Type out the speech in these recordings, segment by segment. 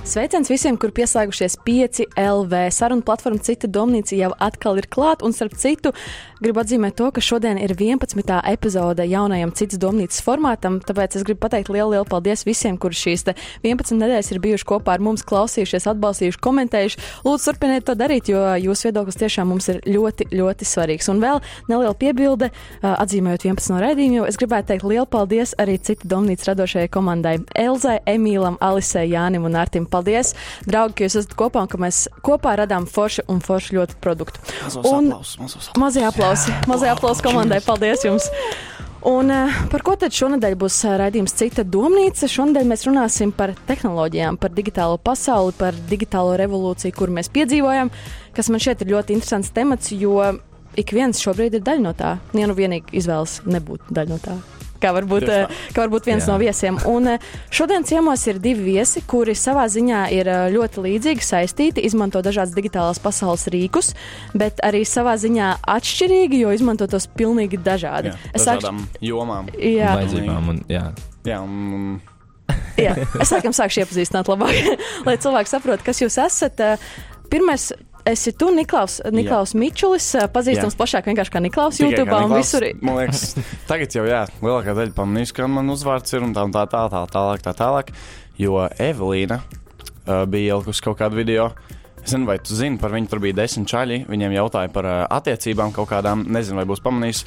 Sveiciens visiem, kur pieslēgušies 5 LV. Sarunu platforma Cita domnīca jau atkal ir klāta, un starp citu, gribu atzīmēt to, ka šodien ir 11. epizode jaunajam Citas domnīcas formātam, tāpēc es gribu pateikt lielu, lielu paldies visiem, kur šīs 11 nedēļas ir bijuši kopā ar mums, klausījušies, atbalstījuši, komentējuši. Lūdzu, turpiniet to darīt, jo jūsu viedoklis tiešām mums ir ļoti, ļoti svarīgs. Un vēl neliela piebilde, atzīmējot 11 no raidījumiem, es gribētu teikt lielu paldies arī Cita domnīcas radošajai komandai - Elzai, Emīlam, Alisei, Jānim un Artim. Paldies, draugi, ka jūs esat kopā un ka mēs kopā radām foršu un foršu ļoti produktu. Mazie aplausi, mazie aplausi komandai. Paldies jums! Un, uh, par ko tad šonadēļ būs uh, raidījums Cita domnīca? Šonadēļ mēs runāsim par tehnoloģijām, par digitālo pasauli, par digitālo revolūciju, kuru mēs piedzīvojam, kas man šķiet ir ļoti interesants temats, jo ik viens šobrīd ir daļa no tā. Ja nu vienīgi izvēlas nebūt daļa no tā. Kā varbūt, uh, kā varbūt viens Jā. No viesiem. Un uh, šodien ciemos ir divi viesi, kuri savā ziņā ir uh, ļoti līdzīgi saistīti, izmanto dažādas digitālās pasaules rīkus, bet arī savā ziņā atšķirīgi, jo izmanto tos pilnīgi dažādi. Jā, Es sākšu- dažādām jomām. Jā, vajadzībām. Un, jā. Jā, un jā, es sākam sākšu iepazīstināt labāk, lai cilvēki saprotu, kas jūs esat. Pirmais, esi tu, Niklaus, Niklaus Mičulis, uh, pazīstams Jā. plašāk vienkārši kā Niklaus tikai YouTube kā un Niklaus, visur. Man liekas, tagad jau jā, lielākā daļa pamanīs, ka man uzvārds ir un tā, un tā, tā, tā, tālāk, tā tālāk. Jo Evelīna uh, bija ielikusi kaut kādu video. Es nezinu, vai tu zini par viņu, tur bija desmit čaļi. Viņiem jautāja par uh, attiecībām kaut kādām, nezinu, vai būs pamanījis.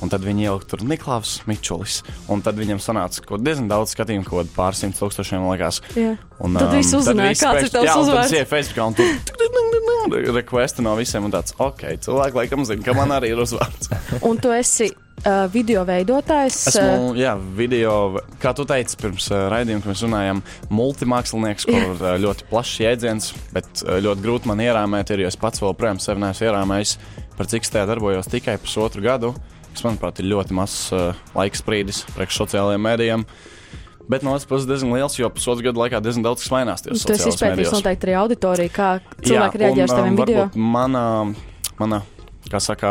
Un tad viņi ielika tur Niklaus Mičulis. Un tad viņam sanāca kaut diezgan daudz skatījumu, kaut kādi pārsimt tūkstošiem, liekas. Jā. Un, Tad viss uzzināja, kāds ir tavs jā, uzvārds. ienāku Facebookā un tur requesti no visiem. Un tāds, ok, cilvēki laikam zina, ka man arī ir uzvārds. Un tu esi uh, video veidotājs. uh, Esmu, jā, video, kā tu teici, pirms uh, raidījuma, kad mēs runājām, multimākslinieks, kur uh, ļoti plašs jēdziens, bet uh, ļoti grūti man ierāmēt, ir, jo es pats vēl, protams, sev neesmu ierāmējis, par cik tajā darbojos tikai pusotru gadu, kas, manuprāt, ir ļoti mazs uh, laiks brīdis priekš sociālajiem mēdījiem. Bet no otras puses, diezgan liels, jo pusotru gadu laikā diezgan daudz kas mainās. esi sociālajos izpētījis noteikti arī auditoriju, kā cilvēki reaģē uz taviem um, video. varbūt Mana, mana, kā saka,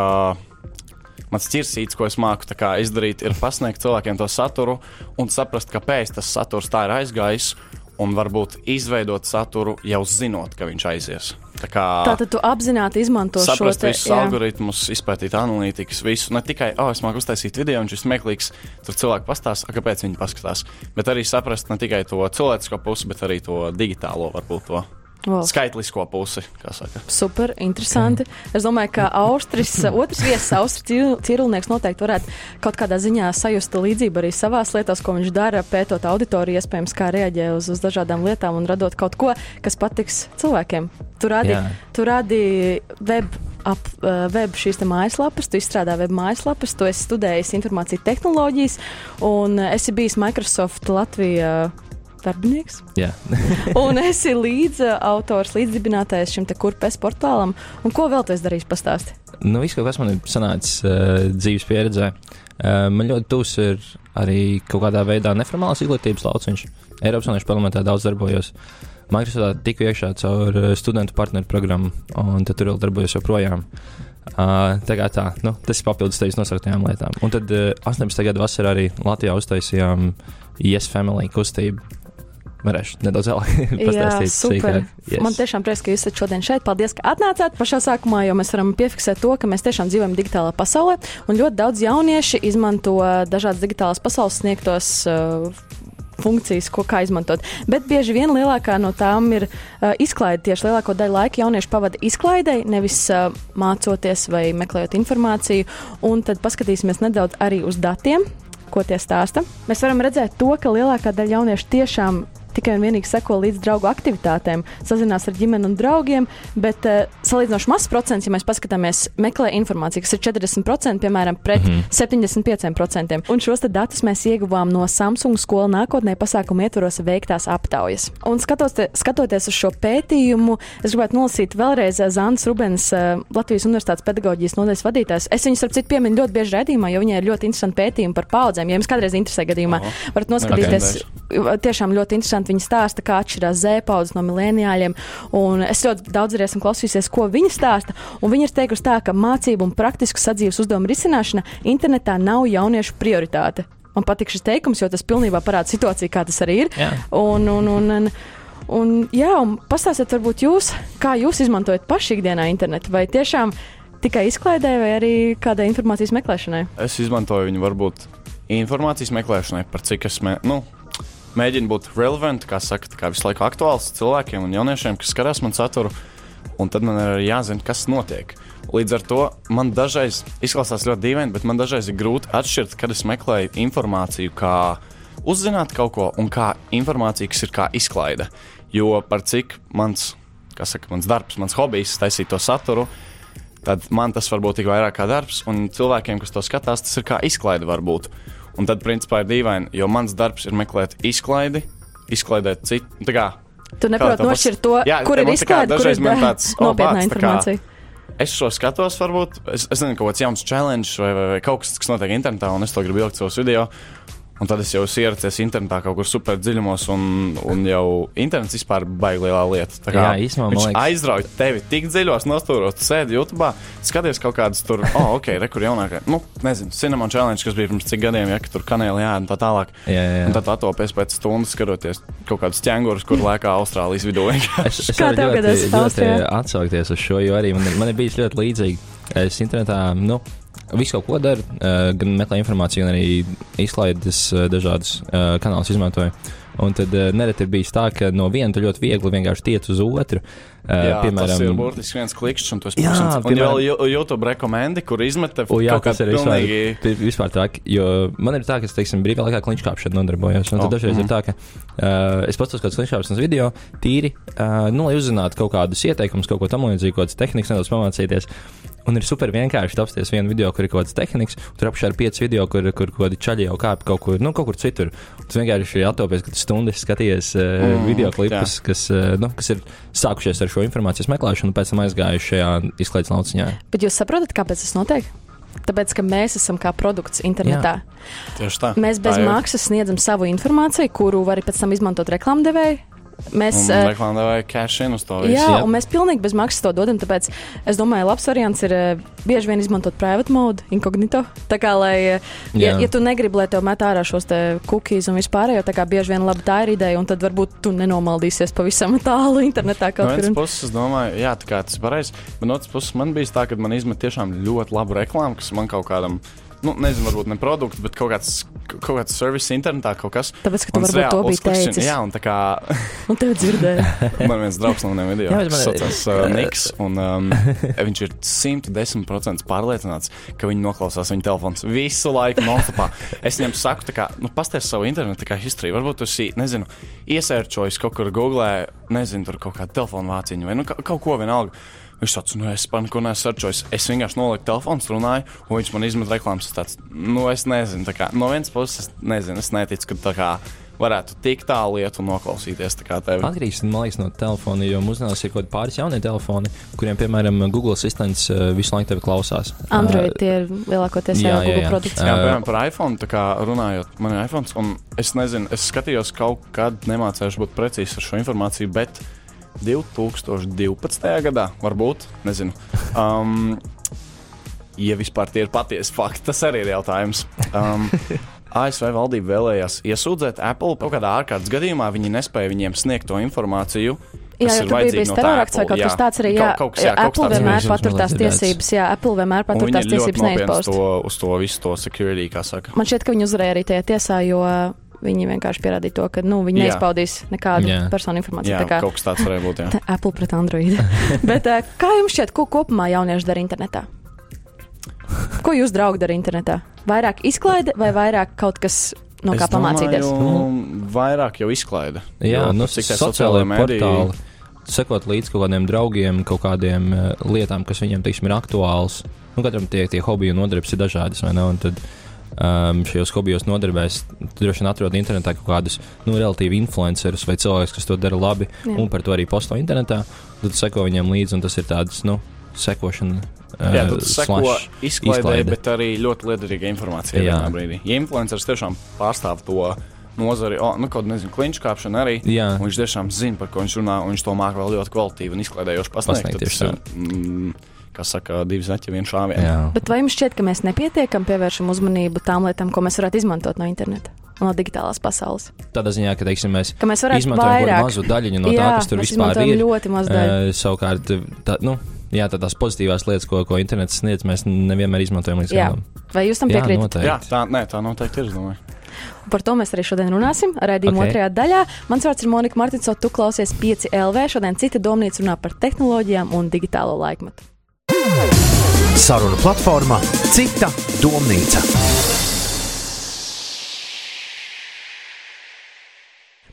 mans ķirsīts, ko es māku izdarīt, ir pasniegt cilvēkiem to saturu un saprast, kāpēc tas saturs tā ir aizgājis. Un varbūt izveidot saturu jau zinot, ka viņš aizies. Tā kā Tātad tu apzināti izmanto šo te, visus jā. algoritmus, izpētīt analītikas, visu. Ne tikai, oh, es māku uztaisīt video, un šis smieklīgs, tur cilvēki pastāsta, kāpēc viņi paskatās. Bet arī saprast ne tikai to cilvēcisko pusi, bet arī to digitālo, varbūt to Wow. skaitlisko pusi. Super, interesanti. Es domāju, ka Austris, otrs viesis, Austris Cirulnieks noteikti varētu kaut kādā ziņā sajust līdzību arī savās lietās, ko viņš dara, pētot auditoriju, iespējams, kā reaģē uz, uz dažādām lietām un radot kaut ko, kas patiks cilvēkiem. Tu radi, Jā. tu radi web. Ap uh, web šīs mājaslapas, tu izstrādā web mājaslapas, tu esi studējis informāciju tehnoloģijas, un esi bijis Microsoft Latvijā darbinieks. Jā. Un esi līdz uh, autors, līdzdibinātājs šim te kurpes portālam. Un ko vēl tu esi darījis pastāstīt? nu, viss, kas man ir sanācis uh, dzīves pieredzē. Uh, man ļoti tūs ir arī kaut kādā veidā neformālās izglītības lauciņš. Eiropas Savienības parlamentā daudz darbojos. Microsoftā tiku iekšā caur uh, studentu partneru programmu, un tur vēl darbojos joprojām. Uh, tā kā tā, nu, tas ir papildus tevis nosauktajām lietām. Un tad uh, 18. gada vasarā arī Latvijā uztaisījām Yes Family kustību. Varēšu nedaudz vēlāk pastāstīt. super. Yes. Man tiešām prieks, ka jūs esat šodien šeit. Paldies, ka atnācāt pašā sākumā, jo mēs varam piefiksēt to, ka mēs tiešām dzīvojam digitālā pasaulē. Un ļoti daudz jaunieši izmanto dažādas digitālās pasaules sniegtos. Uh, Funkcijas, ko kā izmantot. Bet bieži vien lielākā no tām ir uh, izklaide. Tieši lielāko daļu laika jaunieši pavada izklaidē, nevis uh, mācoties vai meklējot informāciju. Un tad paskatīsimies nedaudz arī uz datiem, ko tie stāsta. Mēs varam redzēt to, ka lielākā daļa jauniešu tiešām tikai un vienīgi seko līdz draugu aktivitātēm, sazinās ar ģimeni un draugiem, bet uh, salīdzinoši mazs procents, ja mēs paskatāmies, meklē informāciju, kas ir 40%, piemēram, pret mm -hmm. 75%. Un šos datus mēs ieguvām no Samsung skola nākotnē pasākumu ietvaros veiktās aptaujas. Un skatos te, skatoties uz šo pētījumu, es gribētu nolasīt vēlreiz eh, Zāns Rubens, eh, Latvijas Universitātes pedagoģijas nodaļas vadītājs. Es viņu, starp citu, pieminu ļoti bieži redzījumā, jo viņai ir ļoti interesanti pētījumi par paudzēm. Ja jums kādreiz interesē gadījumā, Aha. varat noskatīties. Tiešām ļoti interesanti Viņi stāsta, kā atšķirās zēpaudzes no mileniāļiem. Un es ļoti daudz arī esmu klausījusies, ko viņi stāsta. Un viņi ir teikuši tā, ka mācību un praktisku sadzīves uzdevumu risināšana internetā nav jauniešu prioritāte. Man patīk šis teikums, jo tas pilnībā parāda situāciju, kā tas arī ir. Jā. Un, un, un, un, un, jā, un pastāstiet, varbūt jūs, kā jūs izmantojat paši ikdienā internetu, vai tiešām tikai izklaidē, vai arī kādai informācijas meklēšanai? Es izmantoju viņu varbūt informācijas meklēšanai, par cik es mē, nu, mēģinu būt relevant, kā saka, kā visu laiku aktuāls cilvēkiem un jauniešiem, kas skatās man saturu. Un tad man ir jāzina, kas notiek. Līdz ar to man dažreiz izklausās ļoti dīvaini, bet man dažreiz ir grūti atšķirt, kad es meklēju informāciju, kā uzzināt kaut ko, un kā informācija, kas ir kā izklaide. Jo par cik mans, saka, mans darbs, mans hobijs, taisīt to saturu, tad man tas var būt tik vairāk kā darbs, un cilvēkiem, kas to skatās, tas ir kā izklaide varbūt. Un tad, principā, ir dīvaini, jo mans darbs ir meklēt izklaidi, izklaidēt citu. nu, kā Tu neproti nošķirt to, Jā, kur ir izklaide, kur dažreiz ir tāds, o, nopietnā bāc, tā kā- informācija. es šo skatos, varbūt es, es nezinu, kaut kāds jauns challenge vai, vai, vai kaut kas, kas notiek internetā, un es to gribu ielikt savos video. Un tad es jau esmu ieracies internetā kaut kur super dziļumos, un, un jau internets vispār baigta lielā lieta. Tā kā Jā, īstenībā, viņš liekas- aizrauj tevi tik dziļos nostūros, tu sēdi YouTube, skaties kaut kādas tur, oh, ok, rekur jaunākā, nu, nezinu, cinnamon challenge, kas bija pirms cik gadiem, ja tur kanēli jāēd un tā tālāk. Jā, jā. Un tad atopies pēc stundas, skatoties kaut kādus ķēngurus, kur lēkā Austrālijas vidū. Es, es Kā tev ļoti, gadās ļoti Austrijā? atsaukties uz šo, jo arī man, man ir bijis ļoti līdzīgi. Es internetā, nu, visu kaut ko daru, uh, gan meklēju informāciju, gan arī izklaides uh, dažādas uh, kanālus izmantoju. Un tad nereti ir bijis tā, ka no viena ļoti viegli vienkārši tiec uz otru. Jā, tas ir burtiski viens klikšķis, un Jā, pašam. Un piemēram- vēl YouTube rekomendi, kur izmeta O, jā, kaut tas ir vispār, pilnīgi. pi- vispār tā, jo man ir tā, ka es, teiksim, brīvā laikā kliņškāpšanu nodarbojos. Un tad O, dažreiz mhm. ir tā, ka uh, es pats uz kādas kliņškāpšanas video tīri, uh, nu, lai uzzinātu kaut kādus ieteikumus, kaut ko tam līdzīgu, kādas tehnikas nedaudz pamācīties. Un ir super vienkārši apstāties vienu video, kur ir kaut kādas tehnikas, un tur apšā ir pieci video, kur, kur kaut kādi čaļi jau kāp kaut kur, nu, kaut kur citur. Tas vienkārši ir atopies, ka tu stundas skaties uh, Mm, mm, video klipus, kas, uh, nu, kas ir sākušies ar šo informācijas meklēšanu, un pēc tam aizgājuši šajā izklaides lauciņā. Bet jūs saprotat, kāpēc tas notiek? Tāpēc, ka mēs esam kā produkts internetā. Tieši tā. Mēs bez Tā maksas sniedzam savu informāciju, kuru var arī pēc tam izmantot reklāmdevēji. Mēs, eh, reklāmā vai cash in uz to visu. Jā, jā. un mēs pilnīgi bez maksas to dodam. Tāpēc es domāju, labs variants ir eh, bieži vien izmantot private mode, incognito. Tā kā, lai, eh, ja, ja tu negribi, lai tev met ārā šos cookies un vispārējo, tā kā bieži vien labi tā ir ideja, un tad varbūt tu nenomaldīsies pavisam tālu internetā No vienas puses, es domāju, jā, tā kā tas ir pareizi. Bet no otras puses, man bija tā, ka man izmet tiešām ļoti labu reklāmu, kas man kaut kādam, nu, nezinu, varbūt ne produkts, bet kaut kāds, kaut kāds servis internetā, kaut kas. Tāpēc, ka tu varbūt reāli to biji teicis. Jā, un tā kā Un tev dzirdēja. man viens draugs no maniem video, Jā, kas man- saucās uh, Niks, un um, viņš ir 110% pārliecināts, ka viņi noklausās viņa telefons visu laiku nonstopā. Es viņam saku, tā kā, nu, pasties savu internetu, kā histriju, varbūt tu esi, nezinu, iesērčojis kaut kur googlē, nezinu, tur kaut kādu telefonu vāciņu vai nu, ka- kaut ko vienalga. Viņš teica, nu, es par neko nesarčoju. Es vienkārši noliku telefonu, runāju, un viņš man izmet reklāmas. Es tāds, nu, es nezinu, tā kā no vienas puses, es nezinu, es neticu, ka tā kā varētu tik tālu iet un noklausīties tā. Atkarīgs man liekas, no telefona, jo mūsdienās ir kaut kādi pāris jaunie telefoni, kuriem, piemēram, Google asistents uh, visu laiku tevi klausās. Android tie ir lielākoties jā, jau jā, Google jā. produkts. Jā, Uh, piemēram, par iPhone tā kā runājot, man ir iPhone, un es nezinu, es skatījos kaut kad, nemācīšu būt precīzi ar šo informāciju, bet 2012. gadā, varbūt, nezinu. Um, ja vispār tie ir patiesi fakti, tas arī ir jautājums. Um, ASV valdība vēlējās iesūdzēt Apple kaut kādā ārkārtas gadījumā. Viņi nespēja viņiem sniegt to informāciju. Jā, ir tur bija bijis no tā terorāks vai kaut jā. kas tāds arī. Jā, Kaut, kaut kas, jā, kaut Apple tāds vienmēr patur tās tiesības. Jā, Apple vienmēr patur tās tiesības neizpaust. to, uz to visu to security, kā saka. Man šķiet, ka viņi uzvarēja arī tajā tiesā, jo viņi vienkārši pierādīja to, ka nu, viņi Jā. neizpaudīs nekādu Jā. personu informāciju. Jā, Tā kā kaut kas tāds varēja būt. Jā. te- Apple pret Android. Bet eh, kā jums šķiet, ko kopumā jaunieši dara internetā? Ko jūs, draugi, dara internetā? Vairāk izklaide vai vairāk kaut kas, no kā Es pamācīties? Domāju, vairāk jau izklaide. Jā, Jo nu, sociālajie mediji- portāli. Sekot līdz kaut kādiem draugiem, kaut kādiem uh, lietām, kas viņiem, teiksim, ir aktuāls. Nu, katram tie, tie hobiji un nodarbes ir dažādas, vai ne? Un tad um, šajos hobijos nodarbēs droši vien atrod internetā kaut kādus, nu, relatīvi influencerus vai cilvēkus, kas to dara labi, Jā. un par to arī posto internetā. Tad seko viņiem līdzi, un tas ir tāds, nu, sekošana. Jā, tad seko slash izklaidē, izklaide. bet arī ļoti liederīga informācija Jā. brīdī. Ja influenceris tiešām pārstāv to nozari, oh, nu, kaut kāda, kliņšu kāpšana arī. Jā. Viņš tiešām zina, par ko viņš runā, un viņš to māca vēl ļoti kvalitīvi un izklaidējoši pasniegt. Pasniegt, Tad tieši tas ir, mm, Kā saka, divi zaķi, viens šāviens. Jā. Bet vai jums šķiet, ka mēs nepietiekam pievēršam uzmanību tām lietām, ko mēs varētu izmantot no interneta no digitālās pasaules? Tādā ziņā, ka teiksim, mēs Ka mēs varētu izmantojam vairāk. mazu daļiņu no Jā, tā, kas tur vispār ir. ļoti maz daļu. Uh, savukārt, tā, nu, jā, tā tās pozitīvās lietas, ko, ko internets sniedz, mēs nevienmēr izmantojam līdz Jā. galam. Vai jūs tam Jā, piekrītat? noteikti. Jā, tā, nē, tā noteikti ir. domāju. Par to mēs arī šodien runāsim. Raidījuma Ok. okay. otrajā daļā. Mans vārds ir Monika Martinsona. Tu klausies 5 LV. Šodien cita domnīca runā par tehnoloģijām un digitālo laikmetu. Saruna platforma Cita domnīca.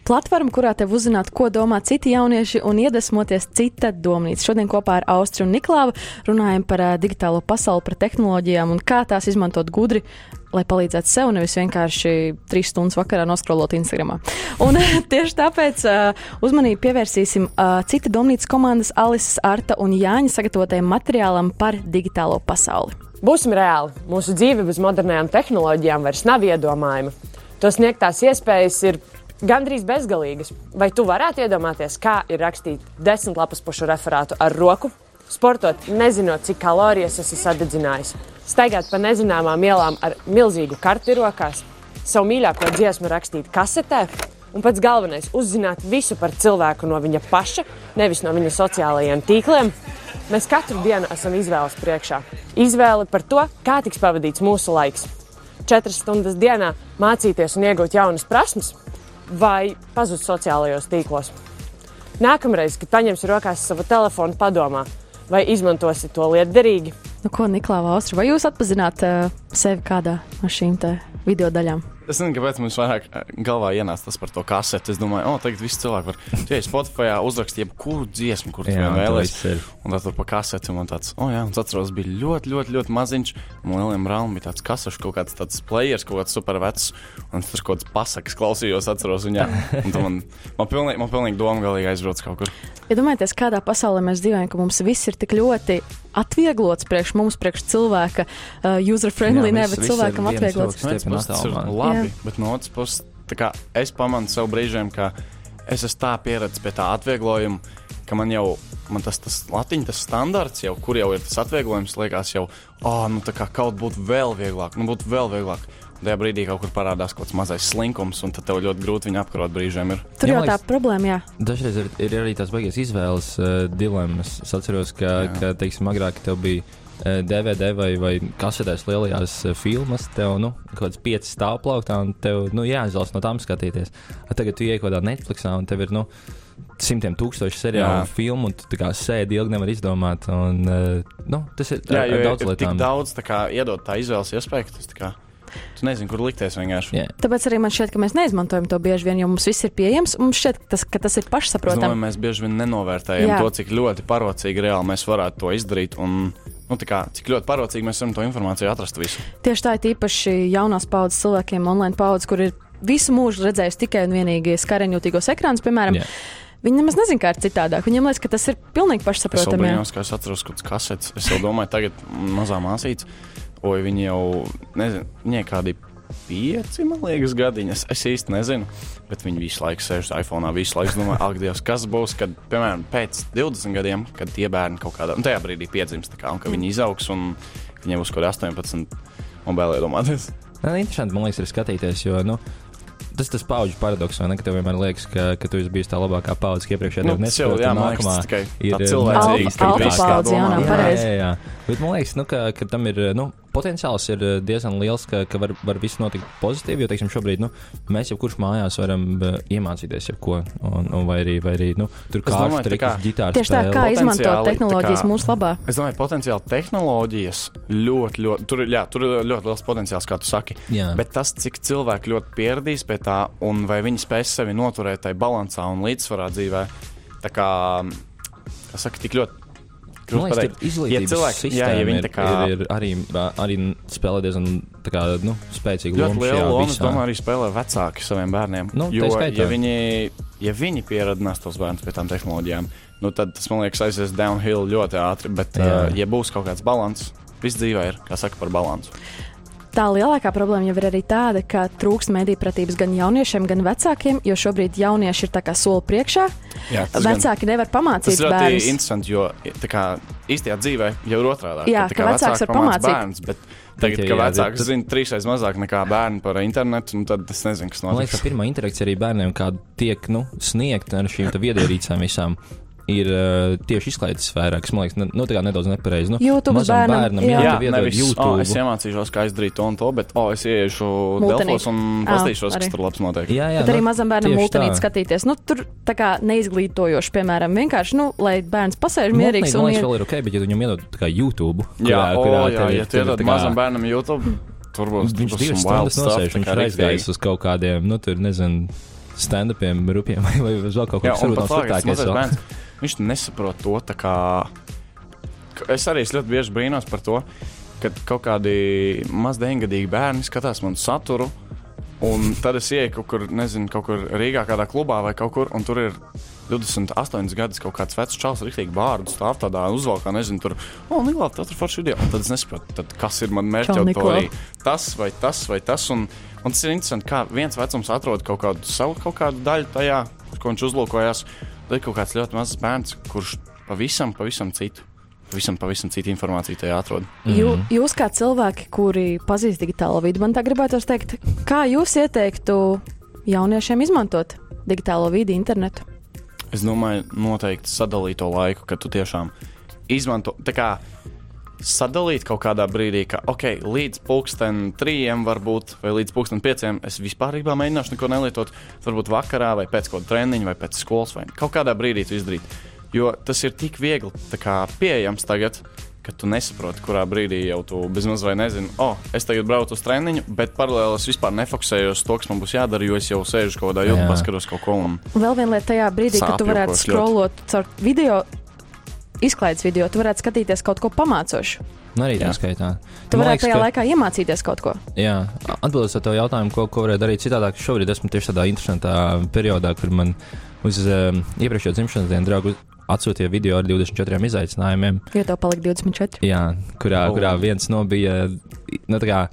Platforma, kurā tev uzzināt, ko domā citi jaunieši un iedvesmoties cita domnīca. Šodien kopā ar Austru un Niklāvu runājam par uh, digitālo pasauli, par tehnoloģijām un kā tās izmantot gudri, lai palīdzētu sev, nevis vienkārši trīs stundas vakarā noskrolot Instagram. Un tieši tāpēc uh, uzmanību pievērsīsim uh, cita domnīcas komandas Alises, Arta un Jāņa sagatavotajam materiālam par digitālo pasauli. Būsim reāli. Mūsu dzīve bez modernām tehnoloģijām vairs nav iedomājama. To sniegtās iespējas ir gandrīz bezgalīgas. Vai tu varētu iedomāties, kā ir rakstīt desmit lapas pušu referātu ar roku, sportot, nezinot, cik kalorijas esi sadedzinājis, staigāt pa nezināmām ielām ar milzīgu karti rokās, savu mīļāko dziesmu rakstīt kasetē? Un pats galvenais - uzzināt visu par cilvēku no viņa paša, nevis no viņa sociālajiem tīkliem. Mēs katru dienu esam izvēles priekšā. Izvēle par to, kā tiks pavadīts mūsu laiks. Četras stundas dienā mācīties un iegūt jaunas prasmes, vai pazust sociālajos tīklos. Nākamreiz, kad paņemsi rokās savu telefonu, padomā, vai izmantosi to lietderīgi. Nu, ko, Niklāva Austra, vai jūs atpazināt uh, sevi kādā no šīm video daļām? Es nezinu, kāpēc mums vairāk eh, galvā ienāca tas par to kaseti. Es domāju, oh, tagad viss cilvēks var. Ej Spotify, uzrakst jebkuru dziesmu, kur Jā, tā vēlēsies. Un tad tur pa kaseti man tāds, oh, jā, un es atceros, bija ļoti, ļoti, ļoti maziņš. Man lieliem brālim bija tāds kasašs, kaut kāds tāds players, kaut kāds super vecs. Un es tur kaut kāds pasakas klausījos, atceros viņā. Un man, man pilnīgi, man pilnīgi doma galīgi aizbrauc kaut kur. Iedomājieties, ja kādā pasaulē mēs dzīvojam, ka mums viss ir tik ļoti atvieglots priekš mums, priekš cilvēka, uh, user-friendly, Jā, ne, viss- bet viss cilvēkam atvieglots. tas ir labi, Jā. bet no otras puses, kā es pamanu sev brīžiem, ka es esmu tā pieredzējis pie tā atvieglojuma, ka man jau man tas, tas latiņš, tas standarts, jau, kur jau ir tas atvieglojums, liekas, jau oh, nu, tā kā kaut būtu vēl vieglāk, nu, būtu vēl vieglāk. Tajā brīdī kaut kur parādās kaut kāds mazais slinkums, un tad tev ļoti grūti viņu apkarot brīžiem. Ir. Tur jau tā problēma, jā. Dažreiz ir, ir arī tās beigas izvēles uh, dilemmas. Es atceros, ka, Jā. ka teiksim, agrāk tev bija DVD vai, vai kasetēs lielajās uh, filmas, tev nu, kaut kāds pieci stāv plauktā, un tev nu, jāizvēlas no tām skatīties. A, tagad tu ienāc kaut kādā Netflixā, un tev ir nu, simtiem tūkstošu seriālu un filmu, un tu kā sēdi ilgi nevar izdomāt. Un, nu, tas ir Jā, ar, jo ar ir, daudz ir tik lietām. daudz tā kā, iedot tā izvēles iespēju, tas tā kā, tu nezini, kur likties vienkārši. Jā. Tāpēc arī man šķiet, ka mēs neizmantojam to bieži vien, jo mums viss ir pieejams. Mums šķiet, ka tas, ka tas ir Es domāju, pašsaprotami. mēs bieži vien nenovērtējam Jā. To, cik ļoti parocīgi reāli mēs varētu to izdarīt. Un, nu, tā kā, cik ļoti parocīgi mēs varam to informāciju atrast visu. Tieši tā ir īpaši jaunās paudzes cilvēkiem, online paudzes, kur ir visu mūžu redzējusi tikai un vienīgi skareņjūtīgos ekrānus, piemēram. Jā. Viņi nemaz nezina, kā ir citādāk. Viņiem liekas, ka tas ir pilnīgi Es jau pašsaprotami. brīnos, ka es atceros kaut kādas kasetes. Es jau domāju, tagad mazā māsīca, oi, viņi jau, nezinu, viņai kādi pieci, man liekas, gadiņi. Es, īsti nezinu, bet viņi visu laiku sēž iPhone, visu laiku domā, ak, Dievs, kas būs, kad, piemēram, pēc 20 gadiem, kad tie bērni kaut kādā, un tajā brīdī piedzimst, kā, un ka viņi izaugs, un viņiem būs kaut kādi 18, un vēl iedomāties. Nē, interesanti, man liekas, ir skatīties, jo nu, tas tas paudžu paradoks, vai ne? Ka tev vienmēr liekas, ka, ka tu esi bijis tā labākā paudze, ka iepriekšējā Nu, tev tas jau, nesaprot, jā, nākamā tikai ir, tā eh, cilvēcīgi, Alfa- ka alfa viss tā paudze, jā, domā. nav Jā, pareizi. jā, jā. Bet man liekas, nu, ka, ka tam ir nu, potenciāls ir eh, diezgan liels, ka, ka var, var viss notikt pozitīvi. Jo, teiksim, šobrīd nu, mēs jau kurš mājās varam uh, iemācīties jebko, un, un vai arī, vai arī nu, tur Es kā domāju, tā trikus, kā- ģitāras Tieši tā, kā izmantot tehnoloģijas tā kā- mūsu labā. Es domāju, potenciāli tehnoloģijas ļoti, ļoti, tur, ir- jā, tur ir ļoti liels potenciāls, kā tu saki. Jā. Bet tas, cik cilvēki ļoti pieradīs pie tā, un vai viņi spēs sevi noturēt tajā balansā un līdzsvarā dzīvē, tā kā, kā saka, tik ļoti. Man liekas, pateikt. ka izglītības Ja cilvēki- jā, ja viņi ir, kā- ir, ir arī, arī spēlē diezgan kā, nu, spēcīgu Ļoti lomu. liela šajā loma, es domāju, arī spēlē vecāki saviem bērniem. Nu, jo, ja viņi, ja viņi pieradinās tos bērnus pie tām tehnoloģijām, nu, tad tas, man liekas, aizies downhill ļoti ātri. Bet, Jā. uh, ja būs kaut kāds līdzsvars, viss dzīvē ir, kā saka, par balansu. Tā lielākā problēma jau ir arī tāda, ka trūkst mediju pratības gan jauniešiem, gan vecākiem, jo šobrīd jaunieši ir tā kā soli priekšā. Jā, tas gan- Vecāki nevar Tas pamācīt ir ļoti bērnus. interesanti, jo tā kā, īstajā dzīvē jau ir otrādi. Jā, ka vecāks var pamācīt. Bērns, bet tagad, kad bet- zina trīsreiz mazāk nekā bērni par internetu, nu tad es nezinu, kas Man liekas, notiks. ka pirmā interakcija arī bērniem, kāda tiek nu, sniegta ar šīm viedierīcēm visām. Ir uh, tieši izklaides sfērā, kas man liekas, ne, nu, tā kā nedaudz nepareizi. Nu, YouTube mazam bērnam, bērnam jā. jā, nevis, YouTube. oh, es iemācīšos, kā izdarīt to un to, bet oh, es ieiešu. Delfos un paskatīšos, kas tur labs notiek. jā, jā, Bet arī nu, mazam bērnam multinīt tā. skatīties. Nu, tur tā kā neizglītojoši, piemēram, vienkārši, nu, lai bērns pasēž mierīgs Man un liekas, vēl ir ok, bet ja viņam iedod tā kā YouTube, Jā, o, jā, ja tu iedod tā kā- mazam bērnam YouTube, tur būs Viņš divas stundas nosēž, viņš aizgājis uz kaut kādiem, nu, tur nezinu, stand-upiem, rupjiem vai, vai vēl kaut ko tādu viņš nesaprot to tā kā. Es arī ļoti bieži brīnos par to, ka kaut kādi mazdeņgadīgi bērni skatās manu saturu. Un tad es ieeju kaut kur, nezinu, kaut kur Rīgā, kādā klubā vai kaut kur, un tur ir 28 gadus kaut kāds vecs čels, rīktīgi bārdu stāv tādā uzvalkā, nezinu, tur, o, Nikolā, tas ir foršs video. Un tad es nesaprotu, tad kas ir man mērķa auditorija. Tas vai tas vai tas. Un, un tas ir interesanti, kā viens vecums atrod kaut kādu savu kaut kādu daļu tajā, ko viņš uzlūkojās. Ir kaut kāds ļoti mazs bērns, kurš pavisam, pavisam citu. Pavisam, pavisam citu informāciju tajā atrod. Jū, Mhm. jūs kā cilvēki, kuri pazīst digitālo vidi, man tā gribētu teikt, kā jūs ieteiktu jauniešiem izmantot digitālo vidi, internetu? Es domāju, noteikti sadalīt to laiku, kad tu tiešām izmanto. tā kā Sadalīt kaut kādā brīdī, ka, ok, līdz pulksten trījiem, varbūt, vai līdz pulksten pieciem, es vispār mēģināšu neko nelietot. Varbūt vakarā, vai pēc kāda treniņa, vai pēc skolas, vai kaut kādā brīdī to izdarīt. Jo tas ir tik viegli pieejams tagad, ka tu nesaproti, kurā brīdī jau tu bezmaz vai nezini, oh, es tagad braucu uz treniņu, bet paralēli es vispār nefokusējos to, kas man būs jādara, jo es jau sēžu kaut kādā jūtā, paskatos kaut ko. Un... Vēl viena lieta tajā brīdī, kad tu varētu scrollot caur video, izklaides video, tu varētu skatīties kaut ko pamācošu. Nu, arī tā skaitā. Tu varētu tajā ka- laikā iemācīties kaut ko. Jā, atbildot uz tavu jautājumu, ko, ko varētu darīt citādāk, šobrīd esmu tieši tādā interesantā periodā, kur man uz um, iepriekšējo dzimšanas dienu draugu atsūtīja video ar 24 izaicinājumiem, Jo tev palika 24. jā, kurā, Oh. kurā viens no bija nu, tā kā,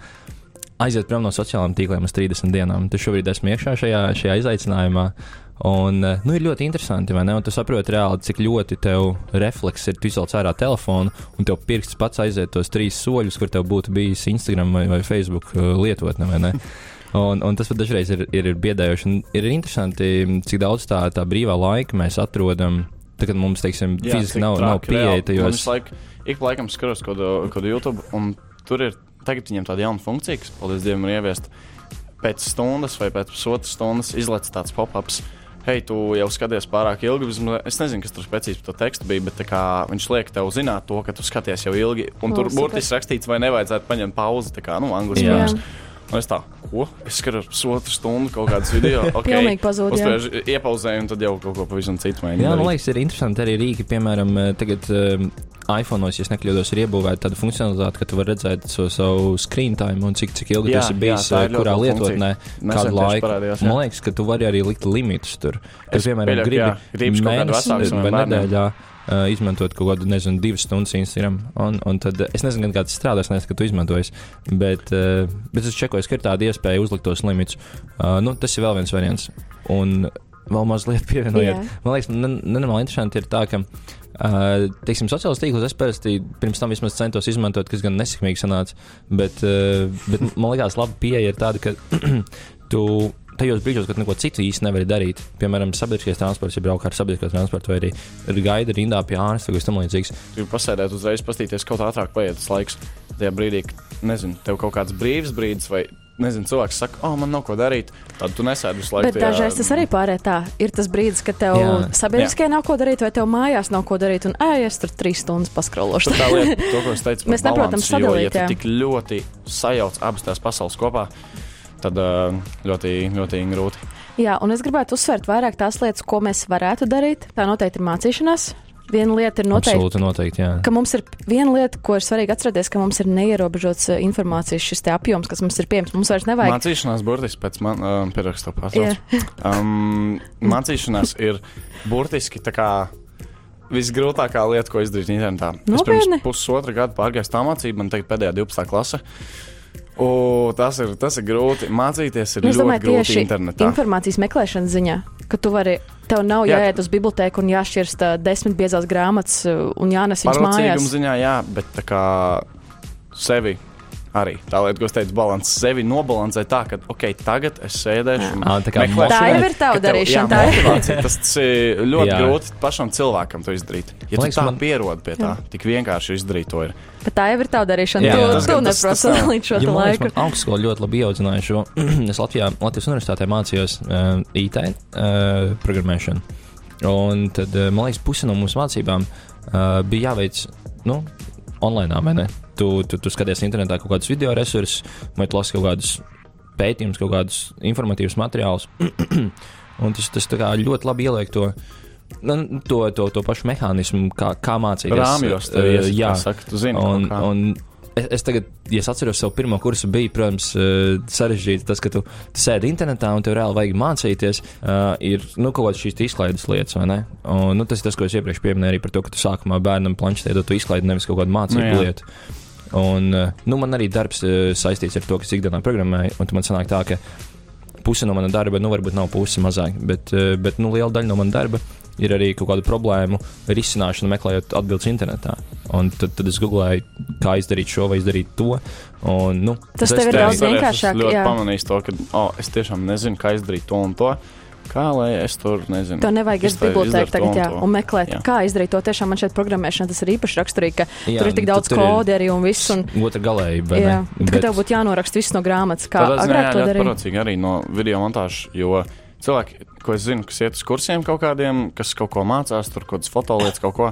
aiziet prom no sociālajiem tīkliem uz 30 dienām. Tu šobrīd esmu iekšā šajā, šajā izaicinājumā. Un, eh, nu, ir ļoti interesanti, vai ne? Un tu saproti reāli, cik ļoti tev refleks ir. Tu izvelc ārā telefonu, un tev pirksts pats aiziet tos trīs soļus, kur tev būtu bijis Instagram vai, vai Facebook eh, lietotne, vai ne? Un, un tas pat dažreiz ir, ir, ir biedējoši. Un Ir interesanti, cik daudz tā, tā brīvā laika mēs atrodam. Tagad mums, teiksim, Jā, fiziski nav, nav traki, pieeja tajos. visu laiku, ik pa laikam skatos kaut kādu- YouTube, un tur ir tagad viņiem tāda jauna funkcija, kas, paldies Dievam, ir ieviesta. Pēc stundas vai pēc pusotras stundas izlaiž tāds pop-ups. Hei, tu jau skaties pārāk ilgi. Es nezinu, kas tur specifiski par to tekstu bija, bet kā viņš liek tev zināt to, ka tu skaties jau ilgi. Un O, tur burtiski rakstīts, vai nevajadzētu paņemt pauzi. Tā kā, nu, angļuiski. Jā. Un es tā, ko? Es skatos pusotru stundu kaut kādas video. Okay, Pilnīgi pazūd, jā. uzspiež, Iepauzēju, un tad jau kaut ko pavisam citu mēģināju. Jā, man liekas, ir interesanti arī rīki, piemēram, eh, tagad um, iPhone, ja nekļūdos, ir iebūvēta tāda funkcionalitāte, ka tu vari redzēt so, savu screen time un cik, cik ilgi Jā, tas ir bijis, jā, ir eh, kurā lietotnē, kādu laiku. parādījās, jā. Man liekas, ka tu vari arī likt limitus tur. Ka, Es piemēram, jā, ir gribi kādi mēnesi vai nedēļā uh, izmantot kaut kādu, nezinu, divas stundas Instagram. Un, un tad eh, es nezinu, kā tas strādās, nezinu, ka tu izmantojies, bet, uh, bet es čekoju, ka ir tāda iespēja uzlikt tos limitus. Uh, nu, tas ir vēl viens variants. Un vēl mazliet pievienojiet. Jā. Man liekas, ne- nenormāli interesanti ir tā, ka, uh, teiksim, sociālajos tīklos es parasti pirms tam vismaz centos izmantot, kas gan nesekmīgi sanāca, bet, uh, bet man liekas, laba pieeja ir tāda, ka tu tajos brīžos, kad neko citu īsti nevari darīt, piemēram, sabiedriskais transports, ja braukā ar sabiedrisko transportu, vai arī ir gaida rindā pie ārsta vai kas tam līdzīgs. Gribu pasēdēt, uzreiz paskatīties, kaut ātrāk paiet tas laiks. Tajā brīdī, kad, nezinu, tev kaut kāds brīvs brīdis, vai, nezinu, cilvēks saka, oh, man nav ko darīt, tad tu nesēdi visu laiku. Bet dažreiz tas arī pārējā tā. Ir tas brīdis, kad tev Jā. sabiedriskajā nav ko darīt, vai tev mājās nav ko darīt, un ej, es tur trīs stundas paskrološu. Tur tā lieta, to, ko es teicu, Mēs neprotam balansu, jo, sadalīt, ja tik ļoti sajauc abas tās pasaules kopā, tad uh, ļoti, ļoti grūti. Jā, un es gribētu uzsvērt vairāk tās lietas, ko mēs varētu darīt. Tā noteikti ir mācīšanās. Viena lieta ir noteikti. Absolūti, noteikti, jā. Ka mums ir viena lieta, ko ir svarīgi atcerēties, ka mums ir neierobežots eh, informācijas šis te apjoms, kas mums ir pieejams. Mums vairs nevajag. Mācīšanās burtiski pēc man, uh, pierakstu pārtrauc. Um, mācīšanās ir burtiski tā kā visgrūtākā lieta, ko izdarīt internetā. Es Nopietni? pirms pusotra gada pārgāju tā mācību, man tagad pēdējā 12. klase. O, tas, ir, tas ir grūti. Mācīties ir Nu, es ļoti domāju, grūti internetā. informācijas meklēšanas ziņā, ka tu vari, tev nav Jā. jāiet uz bibliotēku un jāšķirst ā, desmit biezās grāmatas un jānes viņas mājās. ziņā, jā, bet tā kā sevi. Arī tā lieta, ko es teicu, balans sevi nobalansēt tā, ka, ok, tagad es sēdēšu un Ā, tā kā meklēšu. Tā jau ir tava darīšana. jā, tā ir. motivācija, Tas, tas ir ļoti Jā. grūti pašam cilvēkam to izdarīt. Ja Man tu liekas, tā man- pierod pie tā, tik vienkārši izdarīt to ir. Bet tā jau ir tava darīšana. Jā, tu jā. Tas tu tas- tas nav. līdz šo Ja, laiku. man augstskola ļoti labi ieaudzināja šo. es Latvijā, Latvijas universitātē mācījos uh, IT uh, programmēšanu. Un tad, uh, man liekas, puse no mūsu mācībām uh, bija jāveic nu, online. vai ne? Tu, tu, tu skaties internetā kaut kādus video resursus, vai tu lasi kaut kādus pētījumus, kaut kādus informatīvus materiālus. un tas, tas ļoti labi ieliek to. nu, To, to, to pašu mehānismu, kā, kā mācīties. Rāmjos, Uh, jā, saka, tu zini, Un, un es, es tagad, ja es atceros savu pirmo kursu, bija, protams, eh, sarežģīti tas, ka tu, tu sēdi internetā un tev reāli vajag mācīties. Uh, ir nu, kaut kādas šīs izklaides lietas, vai ne? Un, nu, tas ir tas, ko es iepriekš pieminēju arī par to, ka tu sākumā bērnam planšetē dod izklaidi nevis kaut kādu mācību Nu, jā. lietu. Un, eh, nu, man arī darbs saistīts ar to, kas ikdienā programmēju, un man sanāk tā, ka puse no mana darba, nu, varbūt nav puse mazāk, bet, bet nu, liela daļa no mana darba ir arī kaut kādu problēmu risināšana, meklējot atbildes internetā. Un tad, tad es googlēju, kā izdarīt šo vai izdarīt to. Un, nu, Tas es tev ir daudz vienkāršāk, Es ļoti jā. pamanīju to, ka oh, es tiešām nezinu, kā izdarīt to un to. Kā lai es tur nezinu? Tev nevajag iet uz bibliotēku to tagad, jā, to. un meklēt, Jā. kā izdarīt to. Tiešām man šeit programmēšana tas ir īpaši raksturīgi, ka Jā, tur ir tik daudz ir kodi arī un viss. Un, Otra galējība. vai jā, ne? ka tev būtu jānoraksta viss no grāmatas, kā agrāk to ļoti darīja. parocīgi arī no video montāžas, jo cilvēki, ko es zinu, kas iet uz kursiem kaut kādiem, kas kaut ko mācās, tur kaut kādas fotolietas, kaut ko,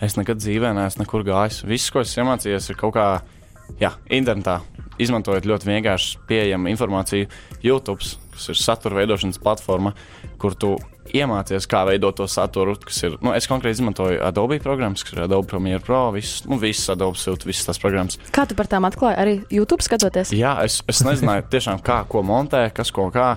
es nekad dzīvē neesmu nekur gājis. Viss, ko es iemācījos, ir kaut kā, jā, internetā, izmantojot ļoti vienkārši pieejamu informāciju. YouTube, kas ir satura veidošanas platforma, kur tu iemācies, kā veidot to saturu, kas ir, nu, es konkrēti izmantoju Adobe programmas, kas ir Adobe Premiere Pro, visas, nu, visas Adobe Suite, visas tās programmas. Kā tu par tām atklāji? Arī YouTube skatoties? Jā, es, es nezināju tiešām, kā, ko montē, kas ko kā.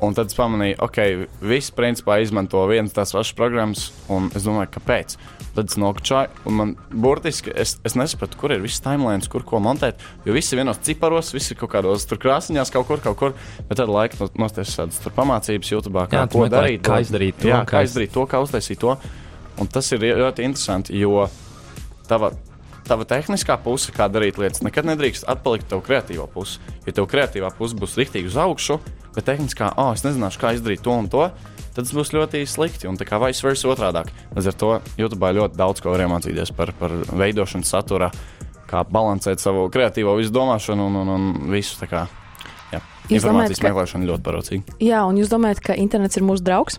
Un tad es pamanīju, ka visi principā izmanto vienas tās pašas programmas, un es domāju, kāpēc. Tad es nokačāju, un man burtiski es, es nesapratu, kur ir viss timelines, kur ko montēt. Jo visi ir vienos ciparos, visi ir kaut kādos tur krāsaiņās, kaut kur, kaut kur. Bet tad laika nostājās tādas pamācības YouTube, kā Jā, ko darīt. kā izdarīt to, Jā, kā kā iz- izdarīt to, kā uztaisīt to. Un tas ir ļoti interesanti, jo tava, tava tehniskā puse, kā darīt lietas, nekad nedrīkst atpalikt tev kreatīvo pusi. Ja tev kreatīvā puse būs rīktīgi uz augšu, bet tehniskā, oh, es nezināšu, kā izdarīt to un to, tad tas būs ļoti slikti. Un tā kā vice versa otrādi. Līdz ar to YouTube ļoti daudz ko var iemācīties par, par veidošanu satura, kā balansēt savu kreatīvo visu domāšanu un, un, un visu. Kā, jā, informācijas domājat, ka- meklēšana ļoti parocīga. Jā, un jūs domājat, ka internets ir mūsu draugs?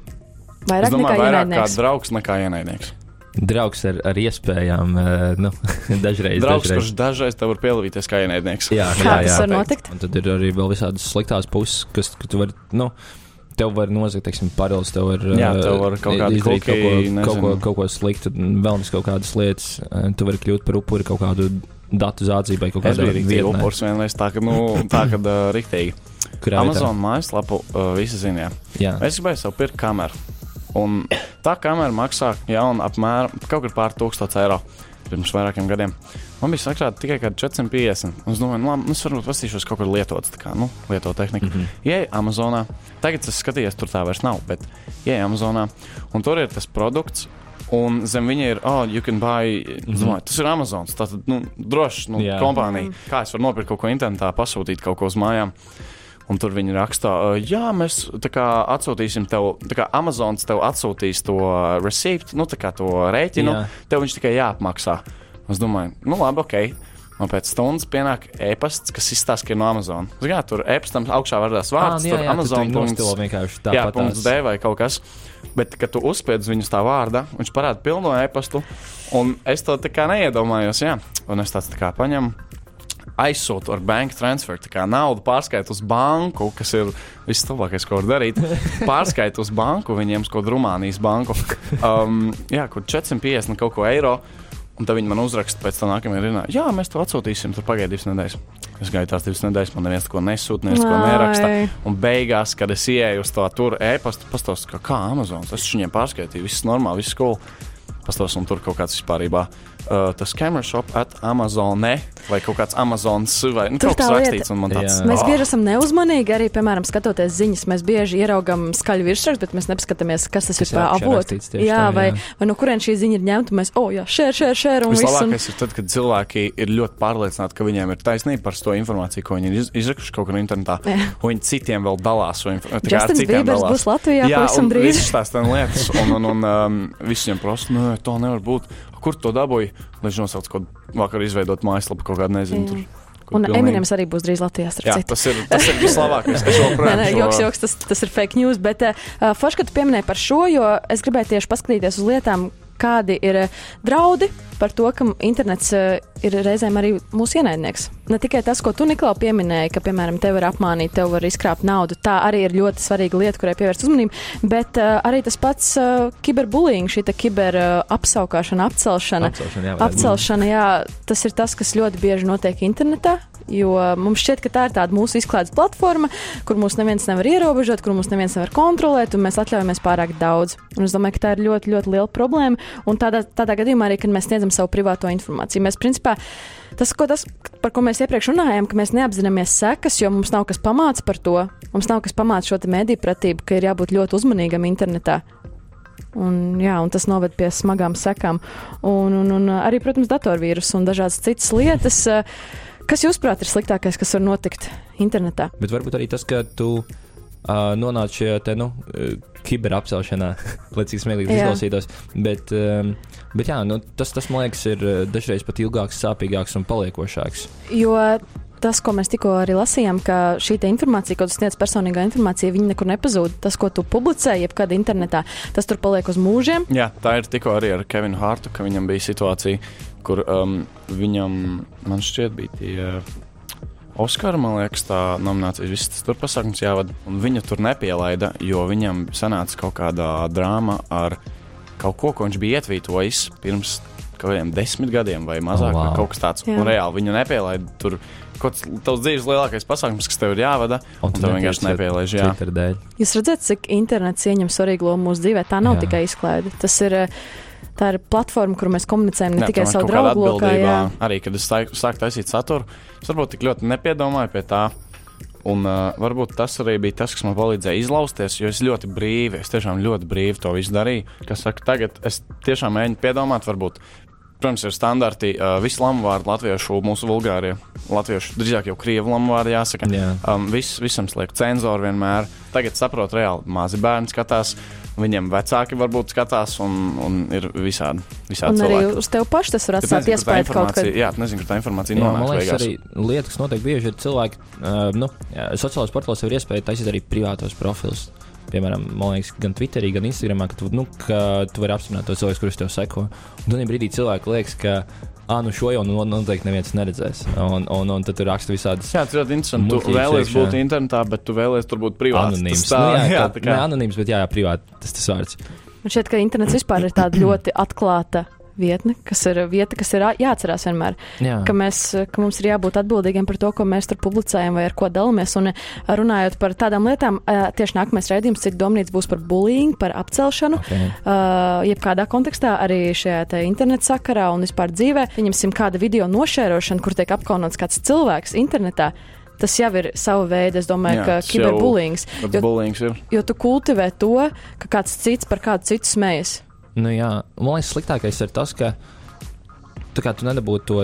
Es Vairāk domāju, nekā vairāk kā ienaidnieks. draugs nekā ienaidnieks. Draugs ar, ar iespējām, eh, nu, dažreiz. Draugs, dažreiz. kurš dažreiz tev var pielīties kā ienaidnieks. Jā, jā, tas jā. var notikt? Un tad ir arī vēl visādas sliktās puses, kas ka tu vari. Nu, Tev var nozagt, teiksim, paralēlis, tev var, Jā, eh, tev var kaut izdarīt kaut, ko, kuki, kaut, ko, nezinu. kaut ko sliktu, vēlams kaut kādas lietas. eh, Tu vari kļūt par upuri kaut kādu datu zādzībai, kaut Es kādā biju rīktīgi vietnē, upurs vienreiz, tā ka, nu, tā kad uh, rīktīgi. kurā vietā. Amazon mājaslapu uh, visi zina. jā. Jā, Es gribēju sev pirkt kameru. Un tā kamera maksā jaunu apmēram kaut kur pār 1000 eiro pirms vairākiem gadiem. Man bija sakrāta tikai kaut kāda 450. Un Es domāju, nu, labi, nu, es varbūt pastīšos kaut kur lietots, tā kā, nu, lietot tehniku. Mm. -hmm. Ieej Amazonā. Tagad es skatījos, tur tā vairs nav, bet ieej Amazonā. Un tur ir tas produkts. Un zem viņa ir, oh, you can buy. Mm -hmm. domāju, tas ir Amazons. Tā tad, nu, drošs, nu, Jā. kompānija. Kā es varu nopirkt kaut ko internetā, pasūtīt kaut ko uz mājām. Un tur viņi rakstā, "Uh, jā, mēs tā kā, atsūtīsim tev, tā kā Amazons tev atsūtīs to receipt, nu, tā kā to rēķinu. Jā. Tev viņš tikai jāapmaksā. Es domāju, nu, labi, ok. Man pēc stundas pienāk e-pasts, kas izstāsta, ka ir no Amazon. Ziniet, tur e-pastam augšā vārdā vārds, jā, tur jā, Amazon. tu punkts- vienkārši Jā, tāpat. punkts D vai kaut kas. Bet, kad tu uzspiedz viņu uz tā vārda, viņš parāda pilno e-pastu. Un es to tā kā neiedomājos, jā. Un es tāds tā kā paņemu. Aizsūtu ar banka transferu, tā kā naudu pārskaitu uz banku, kas ir viss labākais, ko var darīt. Pārskaitu uz banku, viņiem kaut kādu Rumānijas banku. Um, jā, kur 450 kaut ko eiro. Un tad viņi man uzraksta pēc tam nākamajā dienā, jā, mēs to atsūtīsim, tur pagaidi divas nedēļas. Es gāju tās divas nedēļas, man neviens ko nesūta, neviens ko neraksta. Un beigās, kad es ienāku uz to tur e-pastu, pastāstīju, kā Amazon, es viņiem pārskaitīju, viss normāli, viss cool. Pastāstīju, un tur kaut kāds vispārībā uh, tas camera shop at Amazonē vai kaut kāds Amazonas vai nu, kaut kas rakstīts. un Man tāds, Jā. Mēs "Ah." bieži esam neuzmanīgi, arī, piemēram, skatoties ziņas. Mēs bieži ieraugām skaļu virsrakstu, bet mēs nepaskatāmies, kas tas Kas ir par avotu. Jā, tā, vai, jā. vai no kurienes šī ziņa ir ņemta. Mēs, oh, jā, šēr, šēr, šēr, un viss. Un, Vislabākais ir tad, kad cilvēki ir ļoti pārliecināti, ka viņiem ir taisnība par to informāciju, ko viņi ir iz- izrakuši kaut kur internetā. Jā. Un viņi citiem vēl dalās. inf- tā kā ar Justins Bībers dalās. būs Latvijā Jā, pavisam drīz. visas tās tā lietas. Un, un, un um, visiem prasa, nu, tā nevar būt. Kur to dabūji? Lai viņš nosauc kaut kādu vakar izveidot mājaslapu, kaut kādu nezinu. Kur un pilnīgi- Eminems arī būs drīz Latvijā. Jā, citu. tas ir, tas ir vislabākais. Nē, nē, joks, joks, tas, tas ir fake news, bet uh, forši, ka tu pieminēji par šo, jo es gribēju tieši paskatīties uz lietām, kādi ir uh, draudi par to, ka internets uh, ir reizēm arī mūsu ienaidnieks. Ne tikai tas, ko tu, Niklau, pieminēji, ka, piemēram, tev var apmānīt, tev var izkrāpt naudu, tā arī ir ļoti svarīga lieta, kurai pievērst uzmanību, bet uh, arī tas pats uh, kiberbullying, šī kiber uh, apsaukāšana, apcelšana. Apcelšana, jā. Apcelšana, jā, tas ir tas, kas ļoti bieži notiek internetā. Jo mums šķiet, ka tā ir tāda mūsu izklaides platforma, kur mūs neviens nevar ierobežot, kur mūs neviens nevar kontrolēt, un mēs atļaujamies pārāk daudz. Un es domāju, ka tā ir ļoti, ļoti liela problēma. Un tādā, tādā gadījumā arī, kad mēs sniedzam savu privāto informāciju, mēs principā. Tas, ko, tas, par ko mēs iepriekš runājām, ka mēs neapzināmies sekas, jo mums nav kas pamāca par to. Mums nav kas pamāca šo mediju pratību, ka ir jābūt ļoti uzmanīgam internetā. Un, jā, un tas noved pie smagām sekām. Un, un, un arī, protams, datorvīrusu un dažādas citas lietas. Kas, jūsuprāt, ir sliktākais, kas var notikt internetā? Bet varbūt arī tas, ka tu uh, nonāc šajā te, nu, uh, kiberapcelšanā, lai cik smieklīgi tas izklausītos. Bet, um, bet jā, nu, tas, tas, man liekas, ir uh, dažreiz pat ilgāks, sāpīgāks un paliekošāks. Jo tas, ko mēs tikko arī lasījām, ka šī te informācija, ko tu sniedz personīgā informācija, viņa nekur nepazūd. Tas, ko tu publicē, jebkad internetā, tas tur paliek uz mūžiem. Jā, tā ir tikko arī ar Kevinu Hārtu, ka viņam bija situācija, kur um, viņam, man šķiet, bija tie Oskara, man liekas, tā nominācija, viss tas tur pasākums jāvada, un viņa tur nepielaida, jo viņam sanāca kaut kādā drāma ar kaut ko, ko viņš bija ietvītojis pirms kaut kādiem desmit gadiem vai mazāk, Oh, wow. wow. kaut kas tāds. Jā. Un reāli viņu nepielaida tur. Kaut kas tavs dzīves lielākais pasākums, kas tev ir jāvada, un, un tu tev vienkārši nepielaiž. Jā, Twitter dēļ. Jūs redzat, cik internets ieņem svarīgu lomu mūsu dzīvē. Tā nav Jā. tikai izklaide. Tas ir, eh, tā ir platforma, kur mēs komunicējam ne Jā, tikai savu draugu lokā. Jā. Arī, kad es sāku, sāku taisīt saturu, es varbūt tik ļoti nepiedomāju pie tā. Un uh, varbūt tas arī bija tas, kas man palīdzēja izlausties, jo es ļoti brīvi, es tiešām ļoti brīvi to visu darīju. Kas saka, tagad es tiešām mēģinu piedomāt, varbūt, protams, ir standarti, uh, visi lamu vārdi latviešu, mūsu vulgārie, latviešu, drīzāk jau krievu lamu vārdi jāsaka. Jā. Um, vis, visam sliek cenzori vienmēr. Tagad saprotu, reāli mazi bērni skatās, viņiem vecāki varbūt skatās, un, un ir visādi. visādi Un arī cilvēki. uz tevi pašu tas var atstāt nezinu, iespēju kaut informācija- kad. Jā, tu nezini, kur tā informācija Jā, man liekas, beigās. arī lietas, kas notiek bieži, ir cilvēki, uh, nu, sociālajos portālos jau ir iespēja taisīt arī privātos profilus. Piemēram, man liekas, gan Twitterī, gan Instagramā, ka tu, nu, ka tu vari apstiprināt tos cilvēkus, kurus tev seko. Un tad brīdī cilvēki liekas, ka, ah, nu šo jau nu, noteikti neviens neredzēs. Un, un, un tad tur raksta visādas Jā, tas ir ļoti interesanti. Tu iekšā. būt internetā, bet tu vēlies tur būt privāts. anonīmas. Tas tā, nu, jā, jā, tā ne kā. anonīms, bet jā, jā privāti tas tas vārds. Man šķiet, ka internets vispār ir tāda ļoti atklāta vietne, kas ir vieta, kas ir jāatcerās vienmēr. Jā, Ka, mēs, ka mums ir jābūt atbildīgiem par to, ko mēs tur publicējam vai ar ko dalāmies. Un eh, runājot par tādām lietām, eh, tieši nākamais raidījums, cik domnīts būs par bullying, par apcelšanu. okay. Uh, jebkādā kontekstā, arī šajā te internetu sakarā un vispār dzīvē, pieņemsim kādu video nošērošanu, kur tiek apkaunots kāds cilvēks internetā. Tas jau ir sava veida, es domāju, Jā, ka. Tas Jo, jo tu kultivē to, ka kāds cits par kādu citu smējas. Nu, jā, man liekas, sliktākais ir tas, ka kā tu nedabūji to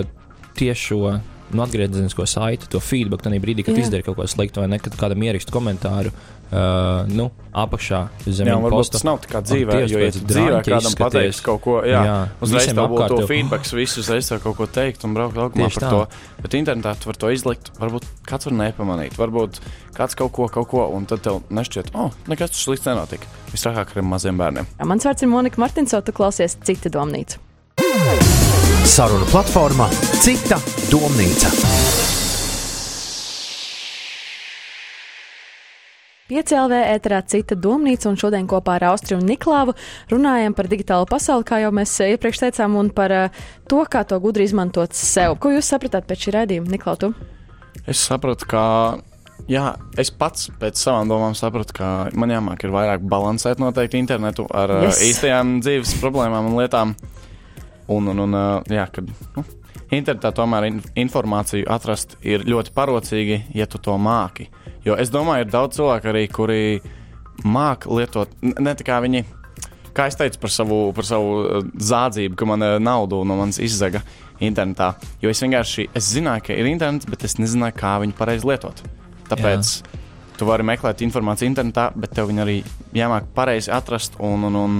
tiešo nu, atgriezenisko saiti, to feedback, tad brīdī, kad Jā. izdari kaut ko sliktu, vai ne, kad kādam ierakstu komentāru, uh, nu, apakšā zem Jā, posta. tas nav tā kā dzīvē, jo, ja dzīvē kādam pateiks kaut ko, jā, Jā, uzreiz tev būtu to tev- feedback, viss uzreiz tev kaut ko teikt un braukt laukumā par tā. to. Bet internetā tu vari to izlikt, varbūt kāds var nepamanīt, varbūt kāds kaut ko, kaut ko, un tad tev nešķiet, oh, nekas tas slikts nenotika. Visvairāk ar maziem bērniem. Mans vārds ir Monika Martinsova, tu klausies cita domnīca. Saruna platformā Cita domnīca. PCLV ēterā cita domnīca, un šodien kopā ar Austriju un Niklāvu runājam par digitālo pasauli, kā jau mēs eh, iepriekš teicām, un par eh, to, kā to gudri izmantot sev. Ko jūs sapratāt pēc šī raidījuma, Niklau? Tu? Es sapratu, ka. Jā, es pats pēc savām domām sapratu, ka man jāmāk ir vairāk balansēt noteikti internetu ar yes. Yes. īstajām dzīves problēmām un lietām. Un, un, un jā, kad nu, internetā tomēr in informāciju atrast ir ļoti parocīgi, ja tu to māki. Jo es domāju, ir daudz cilvēku arī, kuri māki lietot ne tikai viņi. Kā es teicu par savu, par savu zādzību, ka man naudu no manis izzaga internetā. Jo es vienkārši es zināju, ka ir internets, bet es nezināju, kā viņu pareizi lietot. Tāpēc Jā. tu vari meklēt informāciju internetā, bet tev viņa arī jāmāk pareizi atrast un, un, un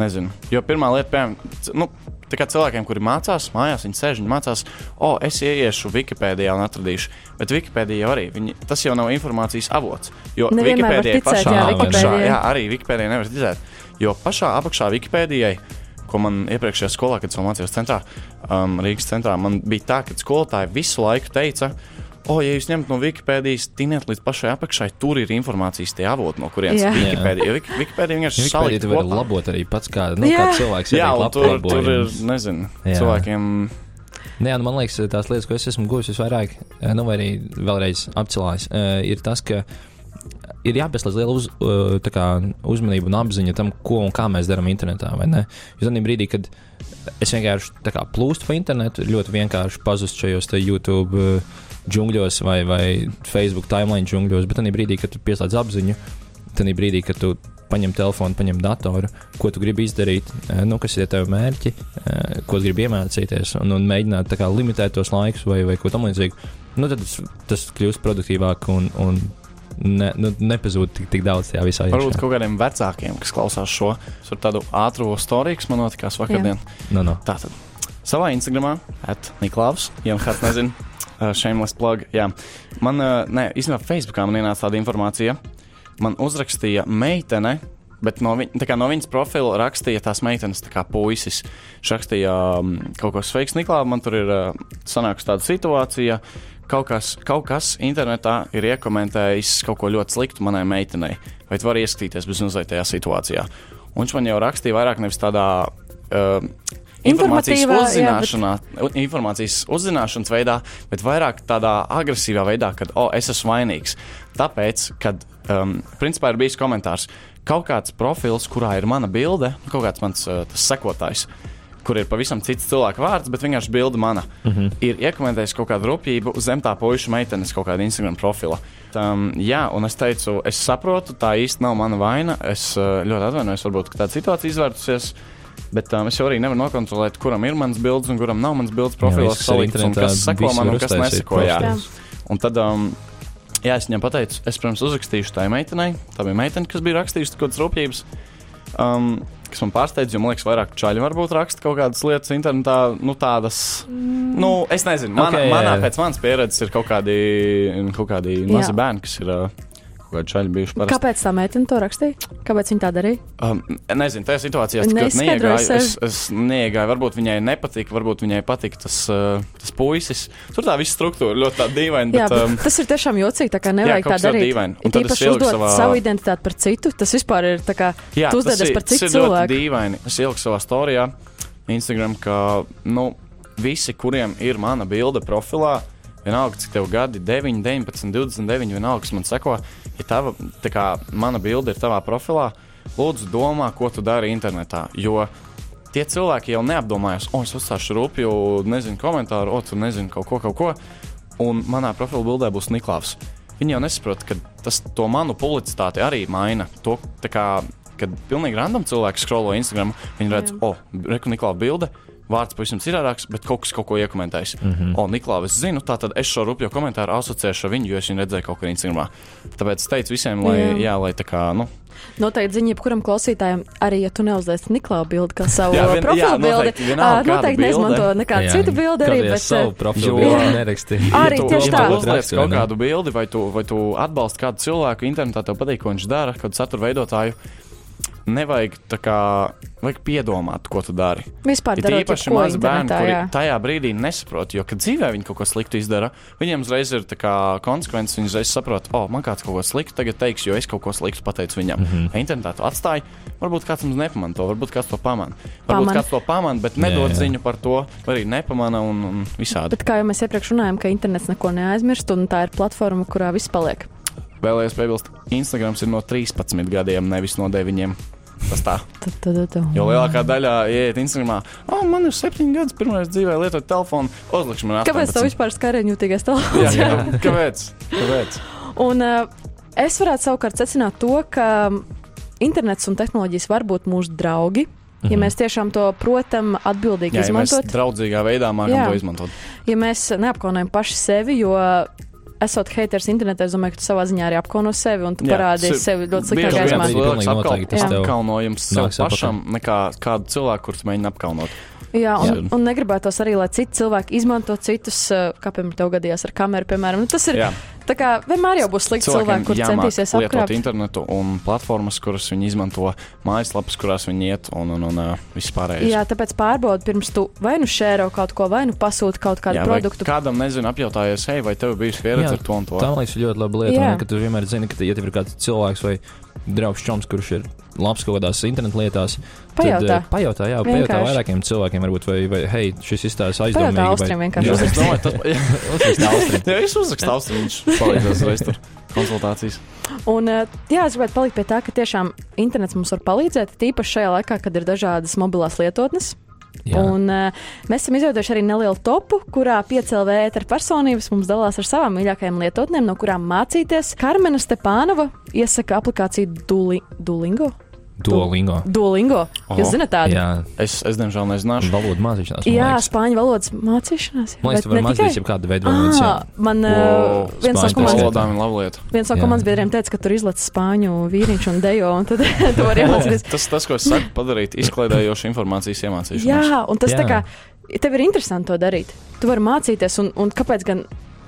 nezinu. Jo pirmā lieta, piemēram, nu, tā kā cilvēkiem, kuri mācās, mājās, viņi sēž un mācās, o, es ieiešu Wikipēdijā un atradīšu. Bet Wikipēdija jau arī, viņi, tas jau nav informācijas avots. Jo Wikipēdijai pašā jā, apakšā, jā, arī Wikipēdijai nevar ticēt. Jo pašā apakšā Wikipēdijai, ko man iepriekšējā skolā, kad es mācījos centrā, um, Rīgas centrā, man bija tā, ka skolotāji visu laiku teica, o, ja jūs ņemat no Wikipēdijas, tiniet līdz pašai apakšai, tur ir informācijas tie avoti, no kurienes Jā. Wikipēdija. Jo Wik- Wikipēdija vienkārši Wikipēdija salikt tu vari kopā. labot arī pats, kā, nu, kā cilvēks. Jā, un tur, tur ir, nezinu, Jā. cilvēkiem. Nē, nu, man liekas, tās lietas, ko es esmu guvis visvairāk, eh, nu, vai arī vēlreiz apcelājis, eh, ir tas, ka ir jāpieslēdz liela uz, eh, tā kā uzmanība un apziņa tam, ko un kā mēs darām internetā. vai ne? Jo tādā brīdī, kad es vienkārši tā kā plūstu pa internetu, ir ļoti vienkārši pazust šajos te YouTube džungļos vai, vai Facebook timeline džungļos, bet tādā brīdī, kad tu pieslēdz apziņu, tad brīdī, kad tu paņem telefonu, paņem datoru, ko tu gribi izdarīt, eh, nu, kas ir tavi mērķi, eh, ko tu gribi iemācīties, un, un mēģināt kā limitēt tos laikus vai, vai ko tamlīdzīgu, nu, tad tas, tas kļūst produktīvāk un, un ne, nu, nepazūd tik, tik daudz tajā visā. Varbūt iekšā. kaut kādiem vecākiem, kas klausās šo, ar tādu storiju, kas man notikās vakardien. Nu, nu. Tātad savā Instagramā, at Niklaus, ja kāds nezina, uh, shameless plug. Jā. Man, uh, nē, īstenībā Facebookā man ienāca tāda informācija. Man uzrakstīja meitene, bet no, viņ, no viņas profila rakstīja tās meitenes, tā kā puisis. Viņš rakstīja um, kaut ko sveiks, Niklaus, man tur ir uh, sanākusi tāda situācija. Kaut kas, kaut kas internetā ir iekomentējis kaut ko ļoti sliktu manai meitenei. Vai tu vari ieskatīties bezmazliet tajā situācijā? Un viņš man jau rakstīja vairāk nevis tādā. Uh, Informācijas Informatīvā, jā, uzzināšanā, bet... informācijas uzzināšanas veidā, bet vairāk tādā agresīvā veidā, kad, oh, es esmu vainīgs. Tāpēc, kad, um, principā, ir bijis komentārs, kaut kāds profils, kurā ir mana bilde, kaut kāds mans uh, tas sekotājs, kur ir pavisam cits cilvēka vārds, bet vienkārši bilde mana, mm -hmm. ir iekomentējis kaut kādu rupjību zem tā puiša meitenes kaut kāda Instagram profila. Um, jā, un es teicu, es saprotu, tā īsti nav mana vaina. Es uh, ļoti atvainojos, varbūt ka tāda situācija izvērtusies. Bet um, es jau arī nevaru nokontrolēt, kuram ir mans bildes un kuram nav mans bildes internetā, kas seko man un kas neseko. Jā. profilus. Un tad, um, jā, es viņam pateicu, es, protams, uzrakstīšu tai meitenei. Tā bija meitene, kas bija rakstījusi kaut kādas rūpības. Um, kas man pārsteidz, jo man liekas, vairāk čaļi varbūt raksta kaut kādas lietas internetā, nu tādas. Nu, es nezinu, man, Ok, okay, jā, manā jā. pēc manas pieredzes ir kaut kādi, kaut kādi mazi Jā. bērni, kas ir uh, kādi čaļi bijuši parasti. Kāpēc tā meitene to rakstīja? Kāpēc viņa tā darīja? Um, nezinu, tajā situācijā es Viņa tik ļoti neizskaidroja neiegāju. Es, es neiegāju, varbūt viņai nepatika, varbūt viņai patika tas, uh, tas puisis. Tur tā visa struktūra ļoti tāda dīvaina. Jā, Bet, bet um, tas ir tiešām jocīgi. Tā kā nevajag kaut tā darīt. dīvaini. Un tad īpaši uzdot savā- savu identitāti par citu. Tas vispār ir tā kā jā, tu ir- par tas citu ir ļoti cilvēku. dīvaini. Es ieliku savā storijā, Instagram, ka nu, visi, kuriem ir mana bilde profilā, vienalga, cik tev gadi, 9, 19, 29, vienalga, kas man seko, ja tava, kā mana bilde ir tavā profilā, lūdzu domā, ko tu dari internetā. Jo tie cilvēki jau neapdomājas, o, es uzstāšu rupju, nezinu, komentāru, o, tu nezini kaut ko, kaut ko, un manā profila bildē būs Niklaus. Viņi jau nesaprot, ka tas to manu publicitāti arī maina. To, kā, kad pilnīgi random cilvēks scrollo Instagram, viņi redz, o, oh, reku Niklaus bilde. Vārds pavisam citādāks, bet kaut kas kaut ko iekomentējis. Mm -hmm. O, Niklaus, es zinu, tā tad es šo rupjo komentāru asociēšu ar viņu, jo es viņu redzēju kaut kur Instagramā. Tāpēc es teicu visiem, lai, Jā. jā. Jā, lai tā kā, nu, Noteikti ziņa jebkuram klausītājam, arī ja tu neuzliec Niklaus bildi kā savu Jā, vien- profilu jā, bildi, noteikti, noteikti neizmanto nekādu citu bildi arī. Bet, savu profilu bildi nerakstīju. Arī ja tu, tieši ja tā. uzliec kaut kādu bildi, vai tu, vai tu atbalsti kādu cilvēku internetā, tev patīk, ko viņš dara, kādu satura veidotāju. Nevajag tā kā vajag piedomāt, ko tu dari. Vispār Ir īpaši mazi bērni, kuri jā. tajā brīdī nesaprot, jo, kad dzīvē viņi kaut ko sliktu izdara, viņiem uzreiz ir tā kā konsekvences. Viņi uzreiz saprot, o, oh, man kāds kaut ko sliktu tagad teiks, jo es kaut ko sliktu pateicu viņam. Mm. -hmm. Internetā tu atstāji, varbūt kāds mums nepamanā to, varbūt kāds to pamana. Varbūt Pamana. kāds to pamana, bet nedod Jā, jā. ziņu par to, vai arī nepamana un, un visādi. Bet kā jau mēs iepriekš runājām, ka internets neko neaizmirst, un tā ir platforma, kurā viss paliek. Vēlējos piebilst, Instagrams ir no 13 gadiem, nevis no 9. Tas tā. Tad, tad, tad. Jo lielākā daļa ieiet Instagramā, oh, man ir septiņi gadi, pirmais dzīvē lietot telefonu, uzlikšu man 18. Kāpēc tev vispār skarēņūtīgais telefons? Jā, jā. Kāpēc? Kāpēc? Un uh, es varētu savukārt secināt to, ka internets un tehnoloģijas var būt mūsu draugi. Ja Mhm. mēs tiešām to protam, atbildīgi Jā, ja izmantot, draudzīgā veidā mākam Jā. to izmantot. ja mēs neapkaunojam paši sevi, jo esot haters internetā, es domāju, ka tu savā ziņā arī apkauno sevi un tu Jā, parādi tas ir sevi ļoti sliktā gaismā. tas tev apkaunojums sev pašam nekā kādu cilvēku, kurus mēģina apkaunot. Jā, un, Jā. un negribētos arī, lai citi cilvēki izmanto citus, uh, kā piemēram, tev gadījās ar kameru, piemēram. Nu, tas ir Jā. Tā kā vienmēr jau būs slikti cilvēki, kur centīsies apkrāpt. internetu un platformas, kuras viņi izmanto, mājaslapas, kurās viņi iet un, un, un uh, vispārējais. Jā, tāpēc pārbaudi pirms tu vai nu šēro kaut ko, vai nu pasūti kaut kādu Jā, vai produktu. Kādam nezinu, apjautājies, hei, vai tev bija pieredze Jā, ar to un to? Tā man liekas ļoti laba lieta, ne, ka tu vienmēr zini, ka, ja tev ir kāds cilvēks vai draugs čoms, kurš ir labs kaut kādās internetu lietās, Pajautā. tad pajautā, jā, pajautā Vienkārši. vairākiem cilvēkiem, varbūt, vai, vai hei, šis izstāsta Pajautā aizdomīgi. Austrim vienkārši Jā, es domāju, tas Uzrakstīt Austrim. jā, es uzrakstu Austru, viņš palīdzēs uzreiz tur konsultācijas. Un, uh, jā, es gribētu palikt pie tā, ka tiešām internets mums var palīdzēt, tīpaši šajā laikā, kad ir dažādas mobilās lietotnes. Jā. Un, uh, mēs esam izveidojuši arī nelielu topu, kurā piecēlē ēteru personības mums dalās ar savām mīļākajām lietotnēm, no kurām mācīties. Karmena Stepānova iesaka aplikāciju Duli, Duolingo. Duolingo. Oho. Jūs zināt tādu? Jā, Es, es diemžēl nezināšu. valodu mācīšanās. Jā, liekas. spāņu valodas mācīšanās. Man liekas, tu vari Bet ne tikai- mācīties jau kādu veidu valodas. jā. Man Wow, viens no komandas ir. Viens no komandas biedriem teica, ka tur izlaiž spāņu vīriņš un dejo, un tad tu vari iemācīties. Tas, tas, ko es saku, padarīt izklaidējošu informācijas iemācīšanos. Jā, un tas Jā. tā kā tev ir interesanti to darīt. Tu vari mācīties, un, un kāpēc gan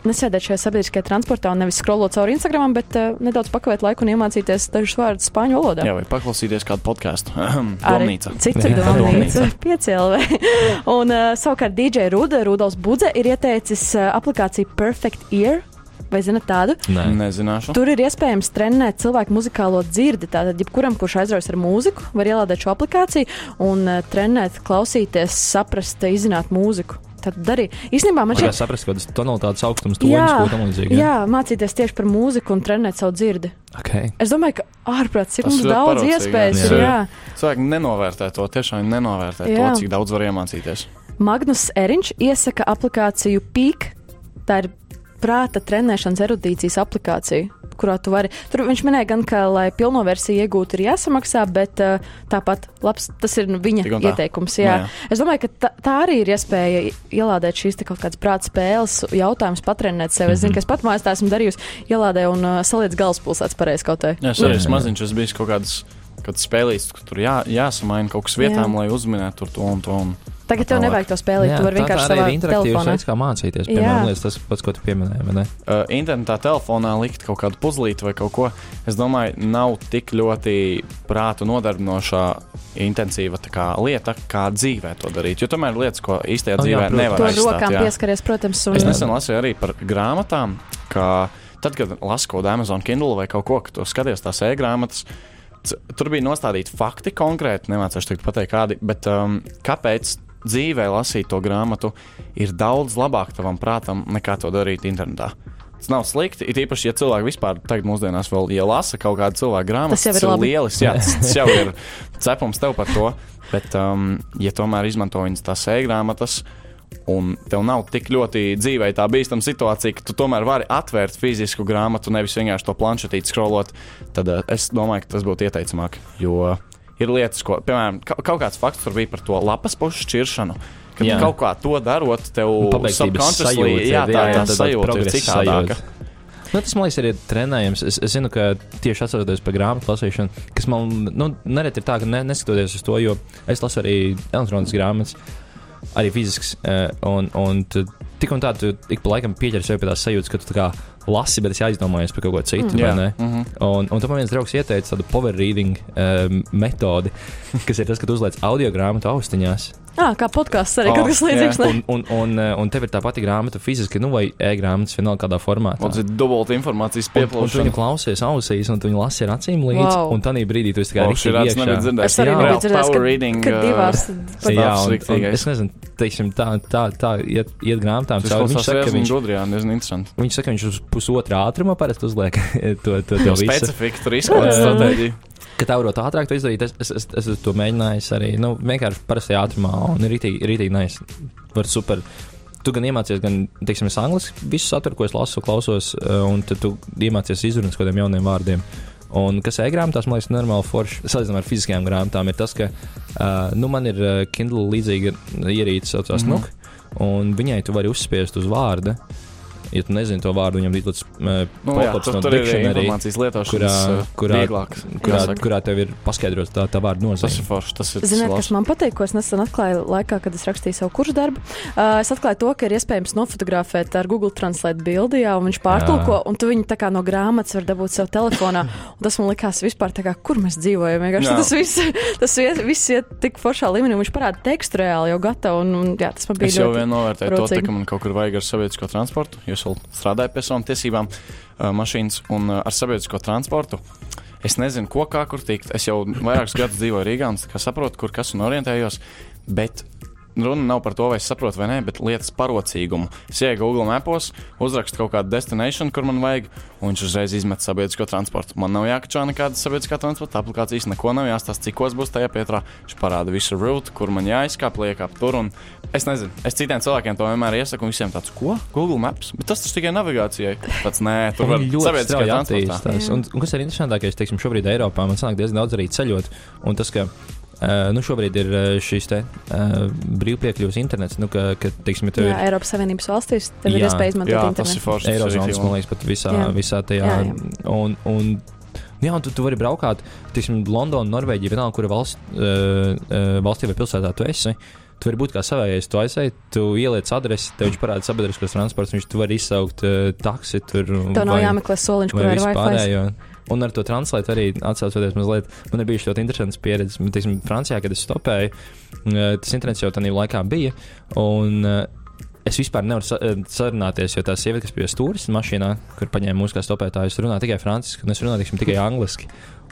nesēdēt šajā sabiedriskajā transportā un nevis scrollot cauri Instagram, bet uh, nedaudz pakavēt laiku un iemācīties dažus vārdus spāņu valodā. Jā, vai paklausīties kādu podkāstu. Domnīca. Cita Jā. domnīca, piecēlē. un uh, savukārt DJ Ruda, Rudolfs Budze, ir ieteicis uh, aplikāciju Perfect Ear. Vai zinat tādu? Nē, Nezināšu. Tur ir iespējams trenēt cilvēku muzikālo dzirdi. Tātad, jebkuram, kurš aizraujas ar mūziku, var ielādēt šo aplikāciju un uh, trenēt, klausīties, saprast, izzināt mūziku. Tad arī īstenībā man šķiet, saprast, kādas tonalitātes augstums, tam līdzīgi. jā, mācīties tieši par mūziku un trenēt savu dzirdi. Okay. Es domāju, ka ārprāts, Tas mums daudz iespējas jā. ir. Jā. Cilvēki nenovērtē to, tiešām nenovērtē Jā. to, cik daudz var iemācīties. Magnus Eriņš iesaka aplikāciju PIK. Tā ir prāta trenēšanas erudīcijas aplikācija, kurā tu vari. Tur viņš minēja, gan, ka, lai pilno versiju iegūtu, ir jāsamaksā, bet uh, tāpat labs, tas ir nu, viņa ieteikums. Jā. Nu, jā. Es domāju, ka tā, tā arī ir iespēja ielādēt šīs kaut kādas prāta spēles, jautājumus patrenēt sev. Es zinu, ka es pat mājās tā esmu darījusi, ielādēju un uh, saliec galvaspilsētas pareizi kaut kā. Jā, es Jā, arī jā, esmu jā. maziņš, es biju kaut kāds. Kad spēlīs, kur tur jā, jāsamaina kaut kas vietām, jā. lai uzminētu to un to. Un... Tagad tev nevajag to spēlēt, tu vari tā, vienkārši savā telefonā. veids, kā mācīties. Jā. Piemēram, liekas, tas pats, ko tu pieminēji. Uh, internetā telefonā likt kaut kādu puzlīti vai kaut ko, es domāju, nav tik ļoti prātu nodarbinošā, intensīva tā kā lieta, kā dzīvē to darīt. Jo tomēr lietas, ko īstajā jā, dzīvē protams. nevar To ar rokām jā. pieskaries, protams. Un, Es nesen lasīju arī par grāmatām, ka tad, kad lasu kaut kādu Amazon Kindle vai kaut ko, ka tu skaties tās e-grāmatas, tur bija nostādīti fakti konkrēti, nemācīšu pateikt kādi, bet um, kāpēc dzīvē lasīt to grāmatu ir daudz labāk tavam prātam nekā to darīt internetā. Tas nav slikti. Ir īpaši, ja cilvēki vispār tagad mūsdienās vēl ja lasa kaut kādu cilvēku grāmatu. Tas jau ir labi. lielisks. Jā, tas, jau ir cepums tev par to. Bet, um, ja tomēr izmanto viņas tās e-grāmatas, un tev nav tik ļoti dzīvē tā bīstama situācija, ka tu tomēr vari atvērt fizisku grāmatu, nevis vienkārši to planšetīti scrollot, tad uh, es domāju, ka tas būtu ieteicamāk. Jo ir lietas, ko, piemēram, ka, kaut kāds fakts tur bija par to lapas pušu šķiršanu. Kad Jā. kaut kā to darot, tev Pabeigtības subconsciously- sajūta jā, tā, jā, tā tā sajūta ir citādāka. sajūta. Nu, tas man liekas, ir trenējams. Es, es zinu, ka tieši atceroties par grāmatu lasīšanu, kas man nu, nereti ir tā, ka ne, neskatoties uz to, jo es lasu arī elektroniskas grāmatas, arī fizisks. eh, Un, un tik un tā, tu ik pa laikam pieķer sev pie tās sajūtas, ka tu kā lasi, bet es aizdomājos par kaut ko citu. Jā. vai ne? Mm -hmm. Un, un tam viens draugs ieteica tādu power reading um, metodi, kas ir tas, ka tu uzliec audio grāmatu austiņās. Ah, kā podkāsts arī Oh, kaut kas līdzīgs. Un, un, un, un tev ir tā pati grāmata fiziski, nu, vai e-grāmatas, vienalga kādā formātā. Tas ir dubulta informācijas un tu viņu pieplūšana. klausies ausīs, un tu viņu lasi ar acīm līdzi. Wow. Un tādā brīdī tu esi tā kā O, riktīgi šī rāds iekšā. nebija dzirdējis. Es arī Real dzirdējis, power ka, reading, ka uh, divās. Tas Jā, un, un es nezinu, teiksim, tā, tā, tā iet, iet grāmatām. Tas. Viņš saka, ka viņš, gudri, jā, diezgan interesanti. viņš saka, ka viņš uz pusotra ātruma parasti uzliek to, to, to Jo visu. specifika tur izklāsta Jā. stratēģiju. Ka tev varbūt ātrāk to izdarīt, es, es, es, es to mēģinājis arī nu, vienkārši parastajā ātrumā, un ir rītīgi, nice. Var super. Tu gan iemācies, gan, teiksim, es angliski visu saturu, ko es lasu, klausos, un tad tu iemācies izrunāt kādiem jauniem vārdiem. Un kas e-grāmatās, man liekas, normāli forši, salīdzinām ar fiziskajām grāmatām, ir tas, ka, uh, nu, man ir Kindle līdzīga ierīce, saucās mm -hmm. NUK, un viņai tu vari uzspiest uz vārdu. Ja tu nezini to vārdu, viņam uh, Nu, jā, tur, no tur ir informācijas lietošanas kurā- kurā- vieglāk. kurā, jāsaka. kurā tev ir paskaidrots tā, tā vārda Tas ir nozīme. forši. Tas ir Ziniet, kas man patīk, ko es nesen atklāju laikā, kad es rakstīju savu kursu darbu? Uh, es atklāju to, ka ir iespējams nofotografēt ar Google Translate bildi, jā, un viņš pārtulko, un tu viņu tā kā no grāmatas var dabūt sev telefonā. Un tas man likās vispār tā kā, kur mēs dzīvojam. Vienkārši Jā. tas viss, tas viss, viss iet tik foršā līmenī, un viņš parāda tekstu reāli jau gatavu, un, un jā, tas man bija Es jau vien novērtēju to, ka man kaut kur vajag ar sabiedrisko transportu, jo es vēl strādāju pie savām tiesībām, uh, mašīnas un uh, ar sabiedrisko transportu. Es nezinu, ko kā kur tikt. Es jau vairākus gadus dzīvoju Rīgā un saprotu, kur kas un orientējos. Bet runa nav par to, vai es saprotu vai nē, bet lietas parocīgumu. Es ieeju Google mapos, uzrakstu kaut kādu destination, kur man vajag, un viņš uzreiz izmet sabiedrisko transportu. Man nav jākačā nekāda sabiedriskā transporta aplikācijas, neko nav jāstāsta, cikos būs tajā pietrā. Viņš parāda visu route, kur man jāizkāp, liekāp tur. Un es nezinu, es citiem cilvēkiem to vienmēr iesaku, un visiem tāds, ko? Google Maps, bet tas taču tikai navigācijai. Tāds nē, tur var ļoti transportā. attīstās. Un, un kas ir interesantākais, teiksim, šobrīd Eiropā man sanāk diezgan daudz arī ceļot. Un tas, ka uh, nu, šobrīd ir uh, šis te uh, brīvpiekļuvs internets, nu, ka, ka teiksim, ja tev Jā, ir Eiropas Savienības valstīs tev ir Jā. iespēja izmantot Jā, tas ir internetu. forši. tas ir Eirozonas, rīktīgi man liekas, pat visā, Jā. visā tajā. Jā, jā. Un, un, jā, un tu, tu vari braukāt, teiksim, Londona, Norvēģija, vienalga, kura valsts, uh, uh, valstī vai pilsētā tu esi. Tu vari būt kā savējais, tu aizēji, tu ieliec adresi, tev viņš parāda sabiedriskos transports, viņš tu vari izsaukt uh, taksi tur. Tev nav jāmeklē soliņš, vai kur ir Wi-Fi. Un ar to translēt arī atsaucoties mazliet, man ir bijusi ļoti interesants pieredze. Man, Teiksim, Francijā, kad es stopēju, eh, tas internets jau tādā laikā bija. Un, eh, Es vispār nevaru eh, sarunāties, jo tā sieviete, kas bija stūris mašīnā, kur paņēma mūsu kā stopētājus, runā tikai franciski, un es runāju tiksim, tikai angliski.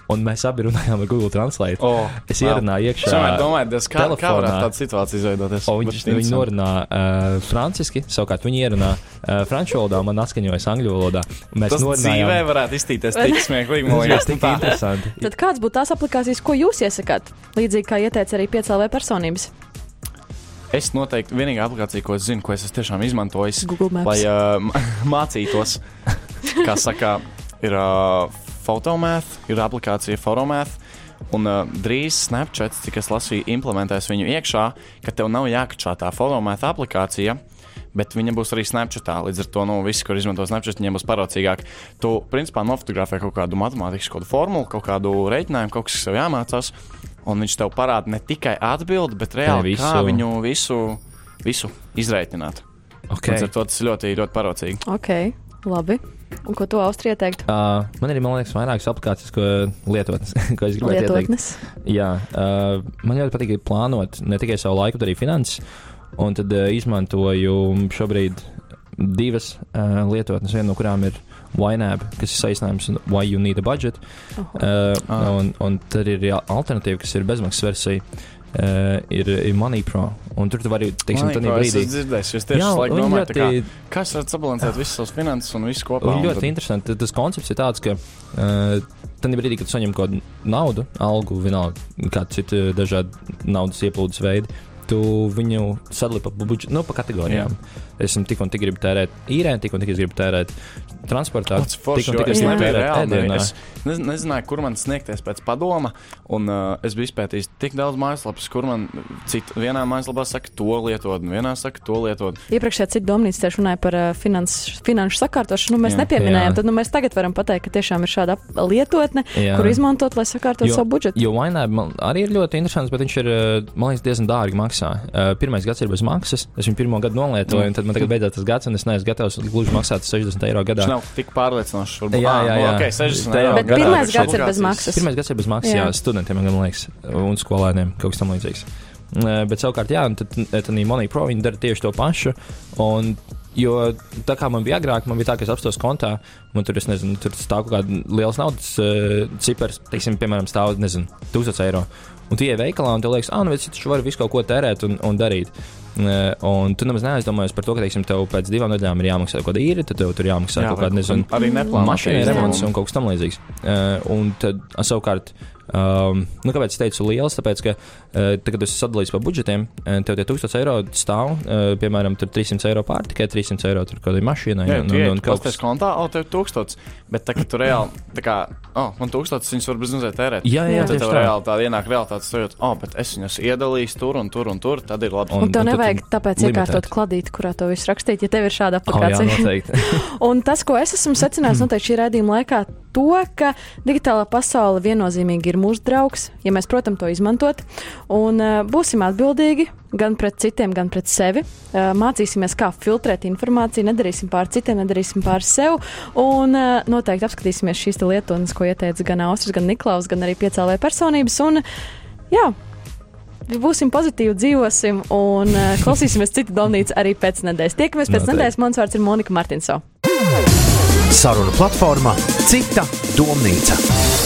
Un mēs abi runājām ar Google Translate. Oh, Es ierunāju Es iekšā. domāju, diez, kā, kā telefonā. varētu tāda situācija izveidoties. O, viņš, viņi norunā uh, franciski, savukārt viņi ierunā uh, franču valodā, man atskaņojas angļu valodā. Un Mēs Tas dzīvē norunājām. varētu iztīties tik smieklīgi. Man Tas liekas, tik interesanti. Tad kāds būtu tās aplikācijas, ko jūs iesakāt? Līdzīgi kā ieteica arī piecēlē personības. Es noteikti vienīgā aplikācija, ko es zinu, ko es tiešām Maps. lai uh, mācītos, kā saka, ir uh, Photomath, ir aplikācija Photomath. Un uh, drīz Snapchat, cik es lasīju, implementēs viņu iekšā, ka tev nav jākačā tā Photomath aplikācija. Bet viņa būs arī Snapchatā. Līdz ar to nu, visi, kur izmanto Snapchat, viņiem būs paraucīgāk. Tu, principā, nofotografē kaut kādu matemātikas kādu formulu, kaut kādu rēķinājumu, kaut kas, kas tev jāmācās. Un viņš tev parāda ne tikai atbildi, bet reāli visu. kā viņu visu, visu izreikināt. Okay. Līdz ar to tas ļoti, ļoti paraudzīgi. Ok, labi. Un ko tu Austrija teikt? Uh, man ir, man liekas, vairākas aplikācijas, ko lietotnes, ko es gribētu ieteikt. Lietotnes. Jā, uh, man ļoti patīk plānot ne tikai savu laiku, bet arī finanses. Un tad uh, izmantoju šobrīd divas uh, lietotnes, viena no kurām ir YNAB, kas ir saistājums ar Why You Need a Budget. Uh, Ah. un, un tad ir alternatīva, kas ir bezmaksas versija. Uh, ir, ir Money Pro. Un tur tu vari, teiksim, tādā es brīdī. es tieši Jā, jā, laiku un domāju, tā kā, ļoti- kā es varu sabalansēt visas savas finanses un visu kopā. Un ļoti tad- interesanti. Tas koncepts ir tāds, ka uh, tad brīdī, kad saņem kaut kādu naudu, algu, vienalga, kāda cita dažādi naudas ieplūdes veidi, tu viņu sadali pa, budžet, nu, pa kategorijām. Esmu tik un tik gribu tērēt īrē, tik un tik es gribu tērēt transportā. Tas forši, tik un ne- nezināju, kur man sniegties pēc padoma, un uh, es biju izpētījis tik daudz mājaslapas, kur man cita, vienā mājaslapā saka to lietot, un vienā saka to lietot. Iepriekšējā citu domnīcu tieši runāja par uh, finans, finanšu sakārtošanu. Nu, mēs Jā. nepieminējām, Jā. tad nu, mēs tagad varam pateikt, ka tiešām ir šāda lietotne, Jā. kur izmantot, lai sakārtotu savu budžetu. Jo Vainēba arī ir ļoti interesants, bet viņš ir, uh, man liekas, diezgan dārgi maksā. Uh, Pirmais gads ir bez maksas. Es viņu pirmo gadu nolietoju, un tad man tagad beidzās tas gads, un es neesmu gatavs gluži maksāt 60 eiro gadā. Tas nav tik pārliecinošs. Jā, jā, jā. ok, 60 Tā jau eiro Bet gadā pirmais gads ir bez maksas. Pirmais gads ir bez maksas, jā, Jā. studentiem, man liekas, un skolēniem kaut kas tam līdzīgs. Eh, Bet savukārt, jā, tad, tad Money Pro viņi dara tieši to pašu. Un, jo tā kā man bija agrāk, man bija tā, ka es apstos kontā, man tur, es nezinu, tur stāv kaut kāda liels naudas uh, cipars, teiksim, piemēram, stāv, nezinu, 1000 eiro. Un tu ej veikalā un tev liekas, ah, nu, es taču varu visu kaut ko tērēt un, un darīt. Uh, un tu nemaz neaizdomājies par to, ka, teiksim, tev pēc divām nedēļām ir jāmaksā kaut kāda īri, tad tev tur jāmaksā Jā, kaut kāda, nezinu, arī mašīna remonts un kaut kas tam līdzīgs. Uh, un tad savukārt Um, nu, kāpēc es teicu liels? Tāpēc, ka, uh, tā, kad es sadalīju pa budžetiem, uh, tev tie 1000 eiro stāv, uh, piemēram, 300 eiro pārtikai, 300 eiro tur kādai mašīnai. Jā, un, un, un, un un kaut kas kontā, o, tev ir tūkstots. Bet tā, ka tu reāli, tā kā, oh, man tūkstots, viņas var bez mazliet tērēt. Jā, jā, tad tieši tev tā. reāli tāda ienāk realitāte, stojot, oh, bet es viņus iedalīju tur un tur un tur, tad ir labi. Un- Un tev tad nevajag tu tāpēc iekārtot kladīti, kurā to visu rakstīt, ja tev ir šāda Oh, jā, aplikācija. Un tas, ko es esmu secinājis noteikti šī raidījuma laikā, to, ka digitālā pasaule viennozīmīgi ir mūsu draugs, ja mēs, protams, to izmantot. Un uh, būsim atbildīgi gan pret citiem, gan pret sevi. Uh, mācīsimies, kā filtrēt informāciju, nedarīsim pār citiem, nedarīsim pār sev. Un uh, noteikti apskatīsimies šīs te lietonas, ko ieteica gan Austris, gan Niklaus, gan arī piecēlē personības. Un, jā, Būsim pozitīvi, dzīvosim un uh, klausīsimies citu domnīcu arī pēc nedēļas. Tiekamies pēc Noteikti. nedēļas. Mans vārds ir Monika Martinso. Sarunu platforma Cita domnīca.